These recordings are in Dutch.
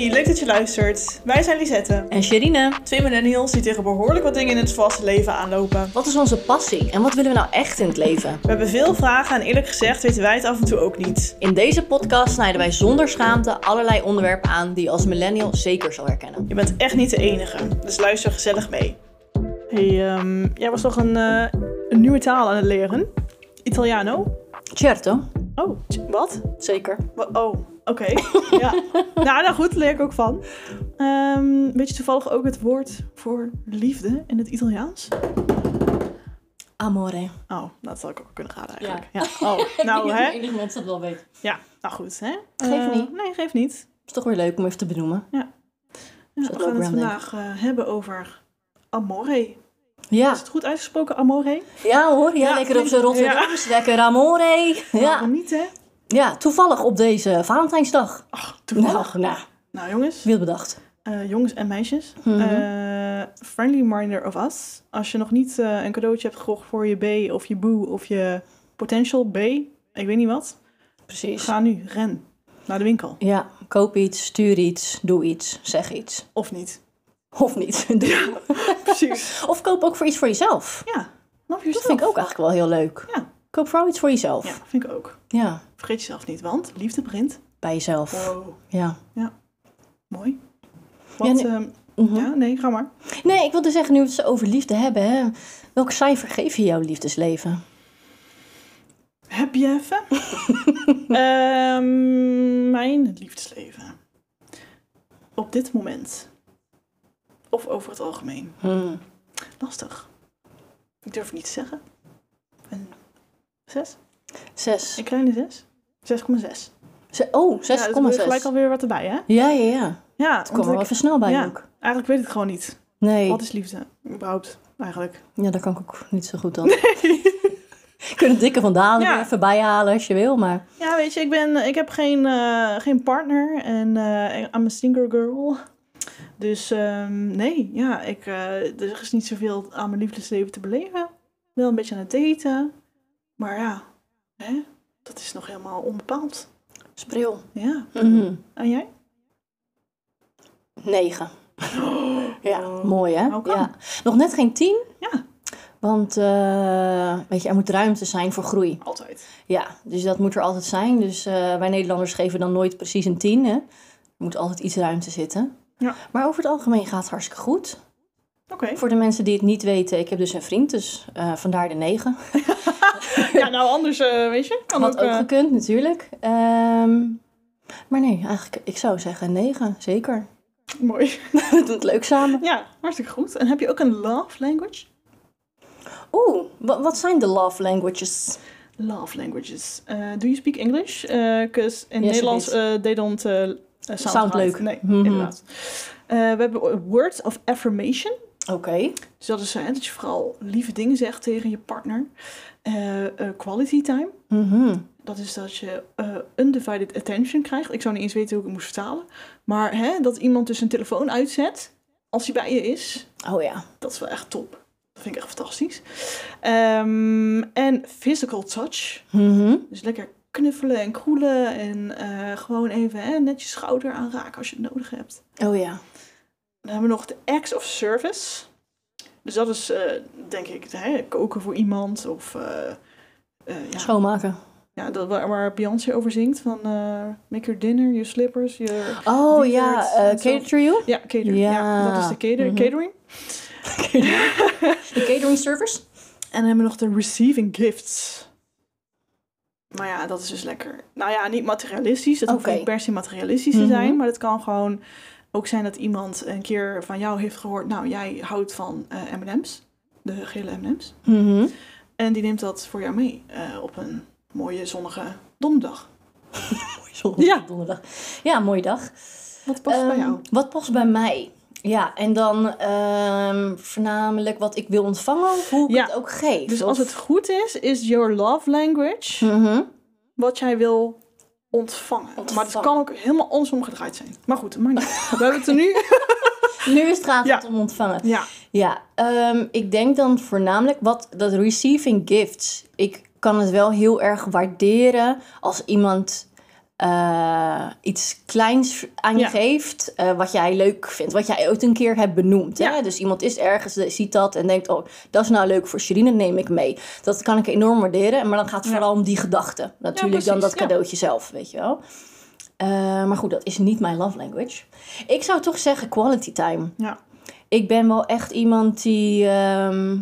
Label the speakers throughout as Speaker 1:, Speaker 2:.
Speaker 1: Hey, leuk dat je luistert. Wij zijn Lisette.
Speaker 2: En Sherine,
Speaker 1: Twee millennials die tegen behoorlijk wat dingen in het vaste leven aanlopen.
Speaker 2: wat is onze passie en wat willen we nou echt in het leven?
Speaker 1: We hebben veel vragen en eerlijk gezegd weten wij het af en toe ook niet.
Speaker 2: In deze podcast snijden wij zonder schaamte allerlei onderwerpen aan die je als millennial zeker zal herkennen.
Speaker 1: Je bent echt niet de enige, dus luister gezellig mee. Hey, ehm, jij was toch een, eh, een nieuwe taal aan het leren? Italiano?
Speaker 2: Certo,
Speaker 1: Oh, wat?
Speaker 2: zeker.
Speaker 1: Oh, oké. ja. Nou, nou goed, leer ik ook van. Ehm, weet je toevallig ook het woord voor liefde in het Italiaans?
Speaker 2: Amore.
Speaker 1: Oh, dat had ik ook kunnen raden eigenlijk. Ja. Oh, nou hè?
Speaker 2: Enig mensen dat wel weet.
Speaker 1: Ja, nou goed hè?
Speaker 2: Geeft
Speaker 1: Eh,
Speaker 2: niet.
Speaker 1: Nee, geeft niet.
Speaker 2: Is toch weer leuk om even te benoemen.
Speaker 1: Ja, we gaan het vandaag eh, hebben over amore.
Speaker 2: Ja,
Speaker 1: Is het goed uitgesproken, amore?
Speaker 2: ja hoor. Ja,
Speaker 1: Ja,
Speaker 2: lekker op zijn
Speaker 1: ja.
Speaker 2: Rotterdams. Lekker amore. Ja.
Speaker 1: Waarom niet hè?
Speaker 2: Ja, toevallig op deze Valentijnsdag.
Speaker 1: Ach, toevallig.
Speaker 2: Nou, nou,
Speaker 1: Nou jongens,
Speaker 2: bedacht?
Speaker 1: eh, jongens en meisjes.
Speaker 2: Mhm.
Speaker 1: eh, friendly reminder of us. Als je nog niet eh, een cadeautje hebt gekocht voor je B of je boe of je potential B, ik weet niet wat.
Speaker 2: Precies.
Speaker 1: Ga nu, ren naar de winkel.
Speaker 2: Ja, koop iets, stuur iets, doe iets, zeg iets.
Speaker 1: Of niet.
Speaker 2: Of niet.
Speaker 1: Precies.
Speaker 2: Of koop ook voor iets voor jezelf.
Speaker 1: Ja,
Speaker 2: Dat vind ik ook eigenlijk wel heel leuk.
Speaker 1: Ja.
Speaker 2: Koop vooral iets voor jezelf.
Speaker 1: Ja, vind ik ook.
Speaker 2: Ja,
Speaker 1: Vergeet jezelf niet, want liefde begint.
Speaker 2: bij jezelf.
Speaker 1: Wow,
Speaker 2: Ja.
Speaker 1: mooi. Wat,
Speaker 2: Ja, nee.
Speaker 1: ehm,
Speaker 2: Mhm.
Speaker 1: ja, nee, ga maar.
Speaker 2: Nee, ik wilde zeggen, nu we het zo over liefde hebben, hè, welk cijfer geef je jouw liefdesleven?
Speaker 1: Heb je even? Ehm, mijn liefdesleven. Op dit moment. Of over het algemeen.
Speaker 2: Hmm.
Speaker 1: Lastig. Ik durf niet te zeggen. Een zes?
Speaker 2: Zes.
Speaker 1: Een kleine zes? 6,6.
Speaker 2: Ze- oh, 6,6.
Speaker 1: Ja, dus er gelijk alweer wat erbij, hè?
Speaker 2: Ja, ja, ja.
Speaker 1: Ja,
Speaker 2: Het kwam
Speaker 1: want
Speaker 2: er wel
Speaker 1: ik-
Speaker 2: even snel bij
Speaker 1: ja.
Speaker 2: ook.
Speaker 1: eigenlijk weet ik het gewoon niet.
Speaker 2: Nee,
Speaker 1: Wat is liefde? Überhaupt, eigenlijk.
Speaker 2: ja, daar kan ik ook niet zo goed aan. Je kunt het dikke van Dalen
Speaker 1: Ja.
Speaker 2: even bijhalen als je wil, maar...
Speaker 1: Ja, weet je, ik, ben, ik heb geen, eh, geen partner en eh I'm a single girl. Dus ehm, nee, ja, ik, eh, er is niet zoveel aan mijn liefdesleven te beleven. Wel een beetje aan het daten. Maar ja, hè, dat is nog helemaal onbepaald.
Speaker 2: Spril.
Speaker 1: Ja.
Speaker 2: Mhm.
Speaker 1: En jij?
Speaker 2: Negen. Ja, mooi hè? Ja. Nog net geen tien.
Speaker 1: Ja.
Speaker 2: Want, eh, weet je, er moet ruimte zijn voor groei.
Speaker 1: Altijd.
Speaker 2: Ja, dus dat moet er altijd zijn. Dus eh, wij Nederlanders geven dan nooit precies een tien. Hè? Er moet altijd iets ruimte zitten.
Speaker 1: Ja.
Speaker 2: Maar over het algemeen gaat het hartstikke goed.
Speaker 1: Oké.
Speaker 2: Voor de mensen die het niet weten, ik heb dus een vriend, dus eh, vandaar de negen.
Speaker 1: Ja, nou anders, eh, weet je, kan
Speaker 2: Had
Speaker 1: ook...
Speaker 2: ook
Speaker 1: eh,
Speaker 2: gekund natuurlijk. Ehm, maar nee, eigenlijk, ik zou zeggen negen, zeker.
Speaker 1: mooi.
Speaker 2: We doen het leuk samen.
Speaker 1: Ja, hartstikke goed. En heb je ook een love language?
Speaker 2: Oeh, wa- wat zijn de love languages?
Speaker 1: Love languages. Uh, do you speak English? Because in
Speaker 2: Yes,
Speaker 1: Nederlands they don't sound,
Speaker 2: Sound leuk.
Speaker 1: Nee,
Speaker 2: Mhm.
Speaker 1: inderdaad. We hebben words of affirmation.
Speaker 2: Oké.
Speaker 1: Dus dat is uh, dat je vooral lieve dingen zegt tegen je partner. Uh, quality time.
Speaker 2: Mhm.
Speaker 1: Dat is dat je uh, undivided attention krijgt. Ik zou niet eens weten hoe ik het moest vertalen. Maar hè, dat iemand dus een telefoon uitzet als hij bij je is.
Speaker 2: Oh ja.
Speaker 1: Dat is wel echt top. Dat vind ik echt fantastisch. Um, en physical touch.
Speaker 2: Mhm.
Speaker 1: Dus lekker knuffelen en kroelen en uh, gewoon even hè, net je schouder aanraken als je het nodig hebt.
Speaker 2: Oh ja.
Speaker 1: Dan hebben we nog de acts of service. Dus dat is uh, denk ik hè, koken voor iemand of uh,
Speaker 2: ja. schoonmaken.
Speaker 1: Ja, dat, waar, waar Beyoncé over zingt van make your dinner, your slippers, your
Speaker 2: Oh ja, cater you?
Speaker 1: Ja, cater. Ja. ja. dat is de cater, mm -hmm. catering.
Speaker 2: de catering service.
Speaker 1: En dan hebben we nog de receiving gifts. Maar ja, dat is dus lekker. Nou ja, niet materialistisch. Dat okay. hoeft niet per se materialistisch te zijn. Mm -hmm. Maar het kan gewoon ook zijn dat iemand een keer van jou heeft gehoord... Nou, jij houdt van uh, M&M's. De gele M&M's.
Speaker 2: Mm -hmm.
Speaker 1: En die neemt dat voor jou mee uh, op een mooie zonnige donderdag.
Speaker 2: mooie zonnige ja. donderdag. Ja, mooie dag.
Speaker 1: Wat past um, bij jou?
Speaker 2: Wat past bij mij? Ja, en dan um, voornamelijk wat ik wil ontvangen, hoe ik
Speaker 1: ja.
Speaker 2: het ook geef.
Speaker 1: Dus als het goed is, is your love language
Speaker 2: mm -hmm.
Speaker 1: wat jij wil ontvangen. ontvangen. Maar het kan ook helemaal andersom gedraaid zijn. Maar goed, maar niet. We hebben het er nu.
Speaker 2: nu is het gaat ja. om ontvangen.
Speaker 1: Ja.
Speaker 2: Ja, um, ik denk dan voornamelijk wat dat receiving gifts. Ik kan het wel heel erg waarderen als iemand eh, iets kleins aan je
Speaker 1: Ja.
Speaker 2: geeft, eh, wat jij leuk vindt, wat jij ooit een keer hebt benoemd. Hè?
Speaker 1: Ja.
Speaker 2: Dus iemand is ergens, eh, ziet dat en denkt, oh, dat is nou leuk voor Sherine, neem ik mee. Dat kan ik enorm waarderen, maar dan gaat het
Speaker 1: Ja.
Speaker 2: vooral om die gedachte. Natuurlijk dan dat cadeautje zelf, weet je wel. Maar goed, dat is niet mijn love language. Ik zou toch zeggen quality time.
Speaker 1: Ja.
Speaker 2: Ik ben wel echt iemand die ehm,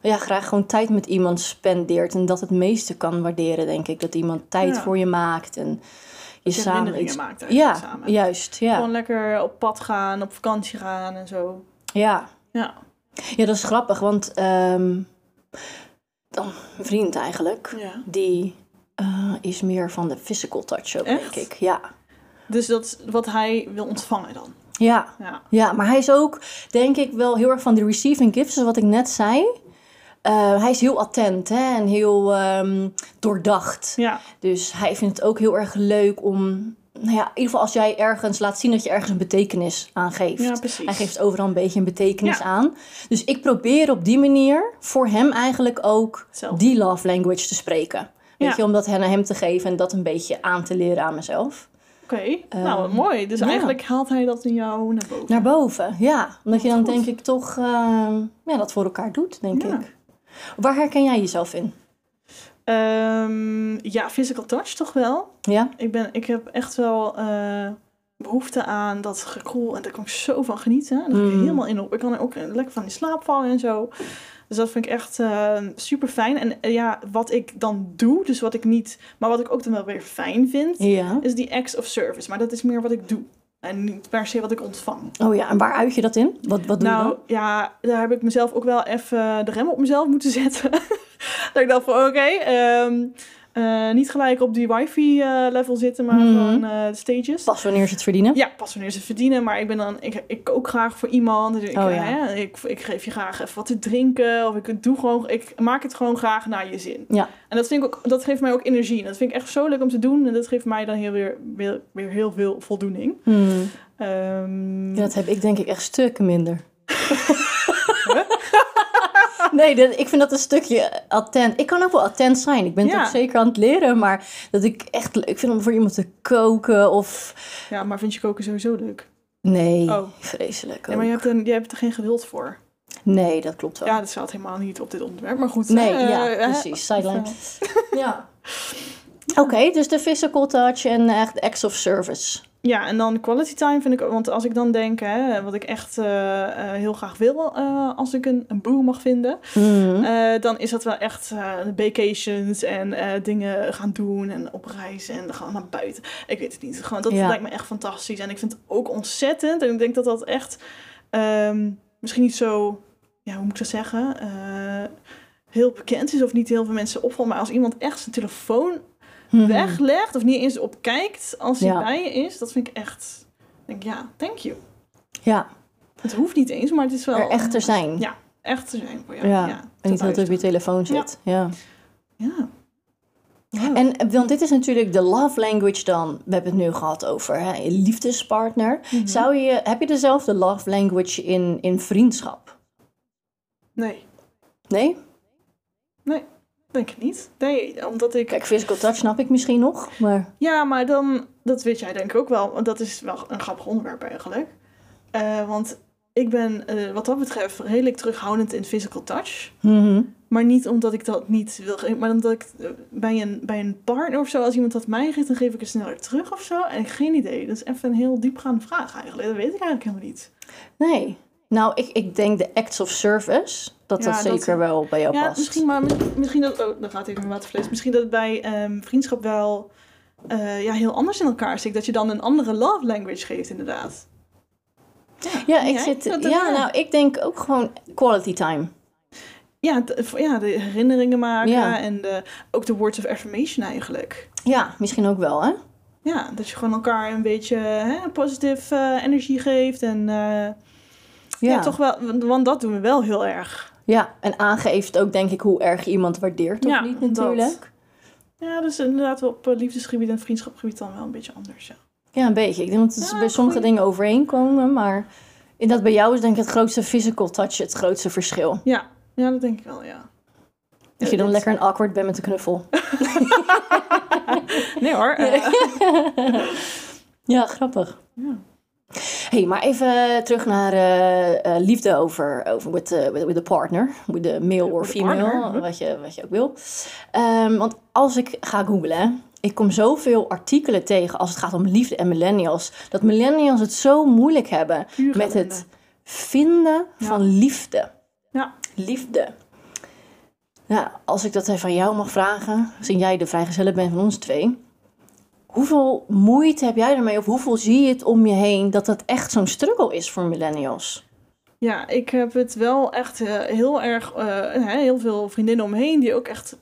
Speaker 2: ja, graag gewoon tijd met iemand spendeert. En dat het meeste kan waarderen, denk ik. Dat iemand tijd voor je maakt en je samen iets...
Speaker 1: maakt eigenlijk
Speaker 2: Ja,
Speaker 1: samen.
Speaker 2: juist. Ja.
Speaker 1: Gewoon lekker op pad gaan, op vakantie gaan en zo.
Speaker 2: ja.
Speaker 1: Ja.
Speaker 2: ja, dat is grappig. Want ehm, dan een vriend eigenlijk,
Speaker 1: ja.
Speaker 2: die eh, is meer van de physical touch ook,
Speaker 1: Echt?
Speaker 2: denk ik. Ja.
Speaker 1: Dus dat is wat hij wil ontvangen dan.
Speaker 2: Ja,
Speaker 1: Ja.
Speaker 2: Ja, maar hij is ook, denk ik, wel heel erg van de receiving gifts, zoals wat ik net zei. Eh, hij is heel attent hè, en heel ehm, doordacht.
Speaker 1: Ja.
Speaker 2: Dus hij vindt het ook heel erg leuk om, nou ja, in ieder geval als jij ergens laat zien dat je ergens een betekenis aan geeft.
Speaker 1: Ja, precies.
Speaker 2: Hij geeft overal een beetje een betekenis
Speaker 1: Ja.
Speaker 2: aan. Dus ik probeer op die manier voor hem eigenlijk ook die love language te spreken. Weet
Speaker 1: Ja.
Speaker 2: je, om dat aan hem te geven en dat een beetje aan te leren aan mezelf.
Speaker 1: Oké. nou,
Speaker 2: Ehm,
Speaker 1: mooi. Dus
Speaker 2: ja.
Speaker 1: eigenlijk haalt hij dat in jou naar boven.
Speaker 2: Naar boven, ja. Omdat je dan
Speaker 1: goed.
Speaker 2: denk ik toch ehm, ja, dat voor elkaar doet, denk
Speaker 1: Ja.
Speaker 2: ik. Waar herken jij jezelf in?
Speaker 1: Ehm, ja, physical touch toch wel.
Speaker 2: Ja?
Speaker 1: Ik, ben, ik heb echt wel eh, behoefte aan dat gekoel. En daar kan ik zo van genieten. Daar ga ik
Speaker 2: Mm.
Speaker 1: helemaal in op. Ik kan er ook lekker van in slaap vallen en zo. Dus dat vind ik echt super fijn. En eh, ja, wat ik dan doe, dus wat ik niet... Maar wat ik ook dan wel weer fijn vind,
Speaker 2: Ja.
Speaker 1: is die acts of service. Maar dat is meer wat ik doe. En niet per se wat ik ontvang.
Speaker 2: Oh ja, en waar uit je dat in? Wat, wat doe je
Speaker 1: Nou
Speaker 2: dan?
Speaker 1: ja, daar heb ik mezelf ook wel even de rem op mezelf moeten zetten. dat ik dacht van oké, ehm, eh, niet gelijk op die wifi eh, level zitten, maar
Speaker 2: Mhm.
Speaker 1: gewoon de stages.
Speaker 2: Pas wanneer ze het verdienen?
Speaker 1: Ja, pas wanneer ze verdienen, maar ik ben dan, ik, ik kook graag voor iemand. Dus ik,
Speaker 2: Oh, ja.
Speaker 1: hè, ik, ik geef je graag even wat te drinken. Of ik doe gewoon, ik maak het gewoon graag naar je zin.
Speaker 2: Ja.
Speaker 1: En dat vind ik ook, dat geeft mij ook energie. En dat vind ik echt zo leuk om te doen. En dat geeft mij dan heel weer, weer, weer heel veel voldoening.
Speaker 2: Hmm.
Speaker 1: Ehm,
Speaker 2: Ja, dat heb ik denk ik echt stukken minder. nee, dat, ik vind dat een stukje attent. Ik kan ook wel attent zijn. Ik ben het
Speaker 1: Ja.
Speaker 2: ook zeker aan het leren. Maar dat ik echt leuk vind om voor iemand te koken of...
Speaker 1: ja, maar vind je koken sowieso leuk?
Speaker 2: Nee,
Speaker 1: Oh.
Speaker 2: vreselijk
Speaker 1: Ja, maar je hebt, er, je hebt er geen geduld voor.
Speaker 2: Nee, dat klopt wel.
Speaker 1: Ja, dat staat helemaal niet op dit onderwerp. Maar goed.
Speaker 2: Nee, ja,
Speaker 1: eh,
Speaker 2: precies. Sideline. Ja. Oké, dus de physical touch en echt acts of service.
Speaker 1: Ja, en dan quality time vind ik ook. Want als ik dan denk, hè, wat ik echt eh, eh, heel graag wil eh, als ik een, een boe mag vinden.
Speaker 2: Mhm.
Speaker 1: dan is dat wel echt vacations en dingen gaan doen en op reis en gaan naar buiten. Ik weet het niet. Gewoon, dat
Speaker 2: Ja.
Speaker 1: lijkt me echt fantastisch. En ik vind het ook ontzettend. En ik denk dat dat echt ehm, misschien niet zo, ja, hoe moet ik dat zeggen? Heel bekend is of niet heel veel mensen opvalt. Maar als iemand echt zijn telefoon
Speaker 2: Mhm.
Speaker 1: weglegt of niet eens op kijkt als hij
Speaker 2: Ja.
Speaker 1: bij je is, dat vind ik echt. Denk ja, thank you.
Speaker 2: Ja,
Speaker 1: Het hoeft niet eens, maar het is wel.
Speaker 2: er echt te zijn.
Speaker 1: Ja, echt te zijn voor jou.
Speaker 2: Ja,
Speaker 1: Ja,
Speaker 2: en niet het op je telefoon zit. Ja.
Speaker 1: Ja.
Speaker 2: En want dit is natuurlijk de love language dan. We hebben het nu gehad over hè, je liefdespartner.
Speaker 1: Mhm.
Speaker 2: Zou je, heb je dezelfde love language in, in vriendschap?
Speaker 1: Nee,
Speaker 2: Nee?
Speaker 1: Denk ik niet. Nee, omdat ik.
Speaker 2: Kijk, physical touch snap ik misschien nog. Maar
Speaker 1: Ja, maar dan. Dat weet jij denk ik ook wel. Want dat is wel een grappig onderwerp eigenlijk. Eh, want ik ben eh, wat dat betreft redelijk terughoudend in physical touch.
Speaker 2: Mhm.
Speaker 1: Maar niet omdat ik dat niet wil geven, maar omdat ik eh, bij een, bij een partner of zo, als iemand dat mij geeft, dan geef ik het sneller terug of zo. En geen idee. Dat is even een heel diepgaande vraag eigenlijk. Dat weet ik eigenlijk helemaal niet.
Speaker 2: Nee. Nou, ik, ik denk de acts of service, dat
Speaker 1: Ja,
Speaker 2: dat
Speaker 1: dat-
Speaker 2: zeker wel bij jou
Speaker 1: Ja,
Speaker 2: past.
Speaker 1: misschien, maar mis- misschien dat. Oh, dan gaat even mijn waterfles. Misschien dat het bij ehm, vriendschap wel eh, ja, heel anders in elkaar zit. Dat je dan een andere love language geeft, inderdaad.
Speaker 2: Ja, ik zit. Ja,
Speaker 1: ja.
Speaker 2: nou, ik denk ook gewoon quality time.
Speaker 1: Ja, de, ja, de herinneringen maken
Speaker 2: Ja.
Speaker 1: en de, ook de words of affirmation eigenlijk.
Speaker 2: Ja, misschien ook wel, hè?
Speaker 1: Ja, dat je gewoon elkaar een beetje hè, positieve eh, energie geeft. En eh, ja. toch wel, want- dat doen we wel heel erg.
Speaker 2: Ja, en aangeeft ook denk ik hoe erg iemand waardeert of
Speaker 1: Ja,
Speaker 2: niet
Speaker 1: dat.
Speaker 2: natuurlijk.
Speaker 1: Ja, dus inderdaad op eh, liefdesgebied en vriendschapgebied dan wel een beetje anders. Ja.
Speaker 2: Ja, een beetje. Ik denk dat het
Speaker 1: Ja,
Speaker 2: bij sommige
Speaker 1: goeie.
Speaker 2: dingen overeenkomen, maar in dat bij jou is denk ik het grootste physical touch het grootste verschil.
Speaker 1: Ja, ja, dat denk ik wel, ja.
Speaker 2: Dat je dan lekker een awkward bent met de knuffel.
Speaker 1: Nee hoor.
Speaker 2: Ja, grappig.
Speaker 1: Ja.
Speaker 2: Hey, maar even terug naar eh, eh, liefde over, over with, the, with, with the partner. With the male or female, wat je, wat je ook wil. Ehm, want als ik ga googlen, ik kom zoveel artikelen tegen als het gaat om liefde en millennials. Dat millennials het zo moeilijk hebben
Speaker 1: Pure
Speaker 2: met het vinden
Speaker 1: Ja.
Speaker 2: van liefde.
Speaker 1: Ja.
Speaker 2: Liefde. Ja, als ik dat even aan jou mag vragen, gezien jij de vrijgezelle bent van ons twee. Hoeveel moeite heb jij ermee of hoeveel zie je het om je heen dat dat echt zo'n struggle is voor millennials?
Speaker 1: Ja, ik heb het wel echt eh, heel erg, eh, heel veel vriendinnen om me heen die ook echt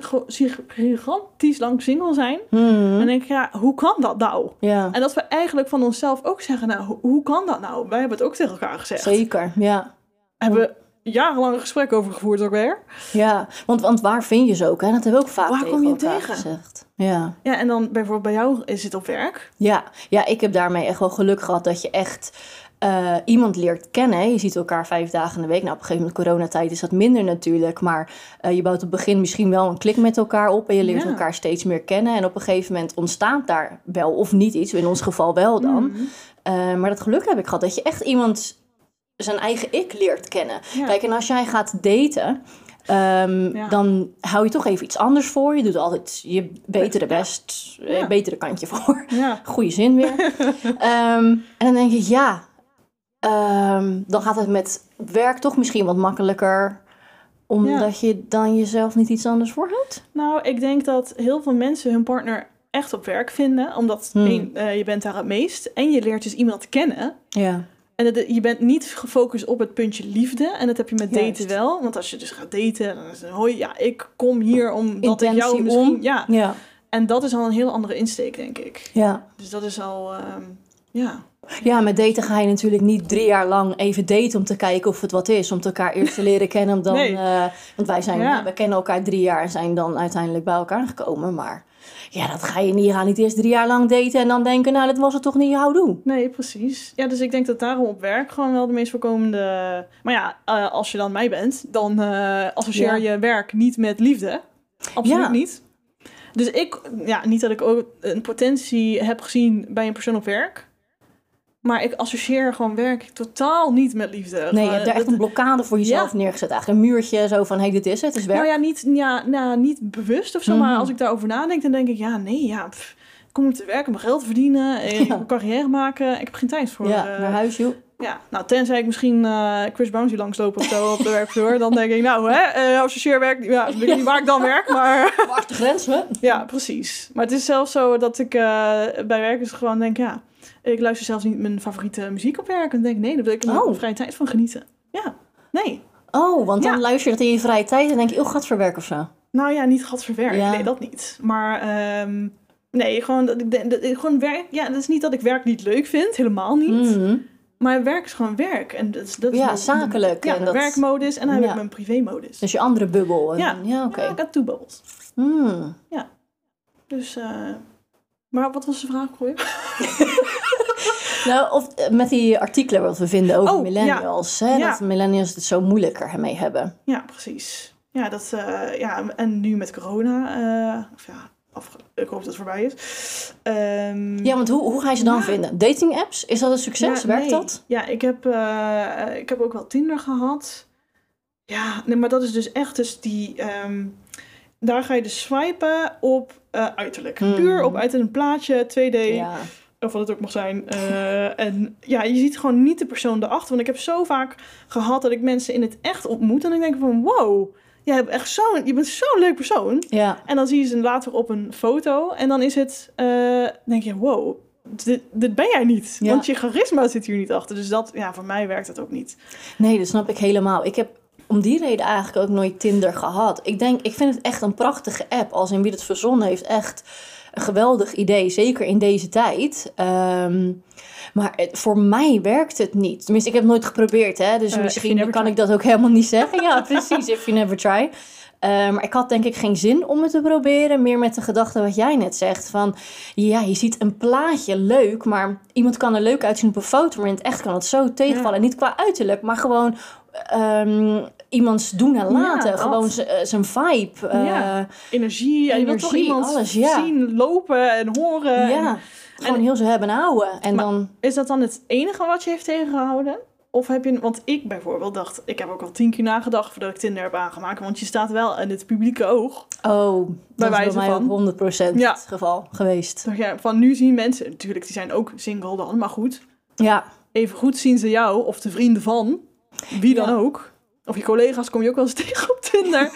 Speaker 1: gigantisch lang single zijn. En dan denk ik, ja, hoe kan dat nou?
Speaker 2: Ja,
Speaker 1: En dat we eigenlijk van onszelf ook zeggen, nou, ho- hoe kan dat nou? Wij hebben het ook tegen elkaar gezegd.
Speaker 2: zeker. Ja.
Speaker 1: Hebben we jarenlang gesprek over gevoerd ook weer.
Speaker 2: Ja, want, want waar vind je ze ook? Hè? Dat hebben we ook vaak
Speaker 1: Waar
Speaker 2: tegen
Speaker 1: kom je tegen?
Speaker 2: gezegd. Ja.
Speaker 1: Ja, en dan bijvoorbeeld bij jou is het op werk.
Speaker 2: Ja, ja, ik heb daarmee echt wel geluk gehad dat je echt eh, iemand leert kennen. Je ziet elkaar vijf dagen in de week. Nou, op een gegeven moment coronatijd is dat minder natuurlijk. Maar eh, je bouwt op het begin misschien wel een klik met elkaar op. En je leert
Speaker 1: Ja.
Speaker 2: elkaar steeds meer kennen. En op een gegeven moment ontstaat daar wel of niet iets. In ons geval wel dan.
Speaker 1: Mhm.
Speaker 2: Eh, maar dat geluk heb ik gehad dat je echt iemand zijn eigen ik leert kennen.
Speaker 1: Ja.
Speaker 2: Kijk, en als jij gaat daten... ehm,
Speaker 1: Ja.
Speaker 2: Dan hou je toch even iets anders voor. Je doet altijd je betere best, eh,
Speaker 1: Ja.
Speaker 2: betere kantje voor.
Speaker 1: Ja,
Speaker 2: Goeie zin weer. Ehm, en dan denk ik, ja, ehm, dan gaat het met werk toch misschien wat makkelijker. Omdat je dan jezelf niet iets anders voorhoudt.
Speaker 1: nou, ik denk dat heel veel mensen hun partner echt op werk vinden. Omdat
Speaker 2: Hmm.
Speaker 1: één, eh, je bent daar het meest. En je leert dus iemand kennen.
Speaker 2: Ja.
Speaker 1: En het- je bent niet gefocust op het puntje liefde. En dat heb je met daten
Speaker 2: Juist.
Speaker 1: wel. Want als je dus gaat daten, dan is het hoi, ja, ik kom hier omdat ik jou misschien...
Speaker 2: om.
Speaker 1: Ja,
Speaker 2: Ja.
Speaker 1: en dat is al een heel andere insteek, denk ik.
Speaker 2: Ja.
Speaker 1: Dus dat is al, ehm, ja.
Speaker 2: ja, met daten ga je natuurlijk niet drie jaar lang even daten om te kijken of het wat is. Om elkaar eerst te leren kennen. Dan,
Speaker 1: Nee.
Speaker 2: eh, want wij zijn,
Speaker 1: Ja.
Speaker 2: we kennen elkaar drie jaar en zijn dan uiteindelijk bij elkaar gekomen. Maar ja, dat ga je niet. Je gaat niet eerst drie jaar lang daten en dan denken, nou, dat was het toch niet, houdoe.
Speaker 1: Nee, precies. Ja, dus ik denk dat daarom op werk gewoon wel de meest voorkomende... Maar ja, eh, als je dan mij bent, dan eh, associeer
Speaker 2: Ja.
Speaker 1: je werk niet met liefde. Absoluut
Speaker 2: Ja.
Speaker 1: niet. Dus ik, ja, niet dat ik ook een potentie heb gezien bij een persoon op werk. Maar ik associeer gewoon werk totaal niet met liefde.
Speaker 2: Nee, je hebt daar echt een blokkade voor jezelf neergezet. Eigenlijk een muurtje zo van, hé, hey, dit is het, het is werk.
Speaker 1: Nou ja, niet, ja, nou, niet bewust of zo,
Speaker 2: Mhm.
Speaker 1: maar als ik daarover nadenk, dan denk ik, ja, nee, ja, pff, ik kom om te werken, om geld te verdienen, eh,
Speaker 2: Ja.
Speaker 1: een carrière maken. Ik heb geen tijd voor.
Speaker 2: Ja,
Speaker 1: eh,
Speaker 2: naar huis, joh.
Speaker 1: ja, nou, tenzij ik misschien eh, Chris Brown zie langslopen of zo op de werkvloer, dan denk ik, nou, hè, eh associeerwerk, ja, ik weet niet waar ik dan werk, maar
Speaker 2: Waar is de grens, hè?
Speaker 1: ja, precies. Maar het is zelfs zo dat ik bij werk dus gewoon denk, ja, ik luister zelfs niet mijn favoriete muziek op werk. En denk nee, daar wil ik
Speaker 2: Oh.
Speaker 1: vrije tijd van genieten. Ja, nee.
Speaker 2: Oh, want dan
Speaker 1: Ja.
Speaker 2: luister je dat in je vrije tijd en denk je, oh, gaat verwerken of zo.
Speaker 1: Nou ja, niet gat verwerkt.
Speaker 2: Ja.
Speaker 1: Nee, dat niet. Maar ehm, nee, gewoon, dat ik gewoon werk. Ja, dat is niet dat ik werk niet leuk vind, helemaal niet.
Speaker 2: Mhm.
Speaker 1: Maar werk is gewoon werk. En dat is, dat is
Speaker 2: Ja,
Speaker 1: mijn-
Speaker 2: zakelijk.
Speaker 1: Ja,
Speaker 2: En dat-
Speaker 1: werkmodus en dan heb
Speaker 2: Ja.
Speaker 1: ik mijn privémodus.
Speaker 2: Dus je andere bubbel. En,
Speaker 1: Ja.
Speaker 2: ja oké.
Speaker 1: Ja, ik had two bubbles.
Speaker 2: Hmm.
Speaker 1: Dus, eh, maar wat was de vraag voor je?
Speaker 2: Nou, of eh, met die artikelen wat we vinden over
Speaker 1: Oh,
Speaker 2: millennials. Hè,
Speaker 1: Ja.
Speaker 2: Dat millennials het zo moeilijker mee hebben.
Speaker 1: Ja, precies. Ja, dat, eh, ja, en nu met corona, eh, of ja, ik hoop dat het voorbij is. Ehm,
Speaker 2: Ja, want hoe, hoe ga je ze dan
Speaker 1: Ja.
Speaker 2: vinden? Dating apps? Is dat een succes? Werkt
Speaker 1: nee.
Speaker 2: dat?
Speaker 1: Ja, ik heb, ik heb ook wel Tinder gehad. Ja, nee, maar dat is dus echt dus die... ehm, daar ga je dus swipen op uiterlijk.
Speaker 2: Hmm.
Speaker 1: Puur op uit een plaatje, 2D,
Speaker 2: Ja.
Speaker 1: Of wat het ook mag zijn. Eh, en ja, je ziet gewoon niet de persoon erachter. Want ik heb zo vaak gehad dat ik mensen in het echt ontmoet. En ik denk van, wow, jij hebt echt zo'n, je bent zo'n leuk persoon.
Speaker 2: Ja.
Speaker 1: En dan zie je ze later op een foto. En dan is het, eh, denk je, wow, dit, dit ben jij niet.
Speaker 2: Ja.
Speaker 1: Want je charisma zit hier niet achter. Dus dat, ja, voor mij werkt dat ook niet.
Speaker 2: Nee, dat snap ik helemaal. Ik heb om die reden eigenlijk ook nooit Tinder gehad. Ik denk, ik vind het echt een prachtige app. Als in wie het verzonnen heeft, echt een geweldig idee. Zeker in deze tijd. Ehm, maar het- voor mij werkt het niet. Tenminste, ik heb het nooit geprobeerd. Hè? Dus
Speaker 1: Eh,
Speaker 2: misschien kan
Speaker 1: try.
Speaker 2: ik dat ook helemaal niet zeggen. Ja, precies. If you never try. Eh, maar ik had denk ik geen zin om het te proberen. Meer met de gedachte wat jij net zegt. Van ja, je ziet een plaatje leuk. Maar iemand kan er leuk uitzien op een foto. Maar in het echt kan het zo tegenvallen.
Speaker 1: Ja.
Speaker 2: Niet qua uiterlijk, maar gewoon ehm, iemands doen en laten.
Speaker 1: dat.
Speaker 2: Gewoon eh, zijn vibe. eh,
Speaker 1: Ja. Energie. En je wilt toch iemand
Speaker 2: alles, ja.
Speaker 1: zien, lopen en horen.
Speaker 2: ja.
Speaker 1: En
Speaker 2: Gewoon heel zo hebben en houden. En
Speaker 1: Maar-
Speaker 2: dan...
Speaker 1: is dat dan het enige wat je heeft tegengehouden? Of heb je... Want ik bijvoorbeeld dacht... Ik heb ook al tien keer nagedacht voordat ik Tinder heb aangemaakt. Want je staat wel in het publieke oog.
Speaker 2: Oh, dat
Speaker 1: Bij
Speaker 2: is bij mij
Speaker 1: van.
Speaker 2: ook 100%
Speaker 1: Ja.
Speaker 2: het geval geweest.
Speaker 1: Ja, van nu zien mensen... Natuurlijk, die zijn ook single dan. Maar goed.
Speaker 2: Ja,
Speaker 1: Even goed zien ze jou. Of de vrienden van. Wie dan
Speaker 2: Ja.
Speaker 1: ook. Of je collega's kom je ook wel eens tegen op Tinder.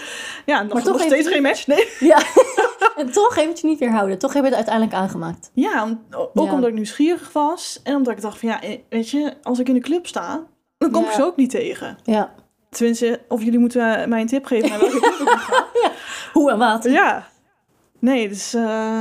Speaker 1: Ja, nog,
Speaker 2: Maar toch
Speaker 1: nog steeds geen match. Nee.
Speaker 2: ja. en toch heeft je niet weerhouden. Toch heb je het uiteindelijk aangemaakt.
Speaker 1: Ja, om- ook
Speaker 2: Ja.
Speaker 1: omdat ik nieuwsgierig was. En omdat ik dacht van ja, eh, weet je, als ik in de club sta, dan kom ik
Speaker 2: Ja.
Speaker 1: ze ook niet tegen.
Speaker 2: Ja.
Speaker 1: Tenminste, of jullie moeten mij een tip geven naar welke club ik moet gaan.
Speaker 2: Hoe en wat.
Speaker 1: Ja. Nee, dus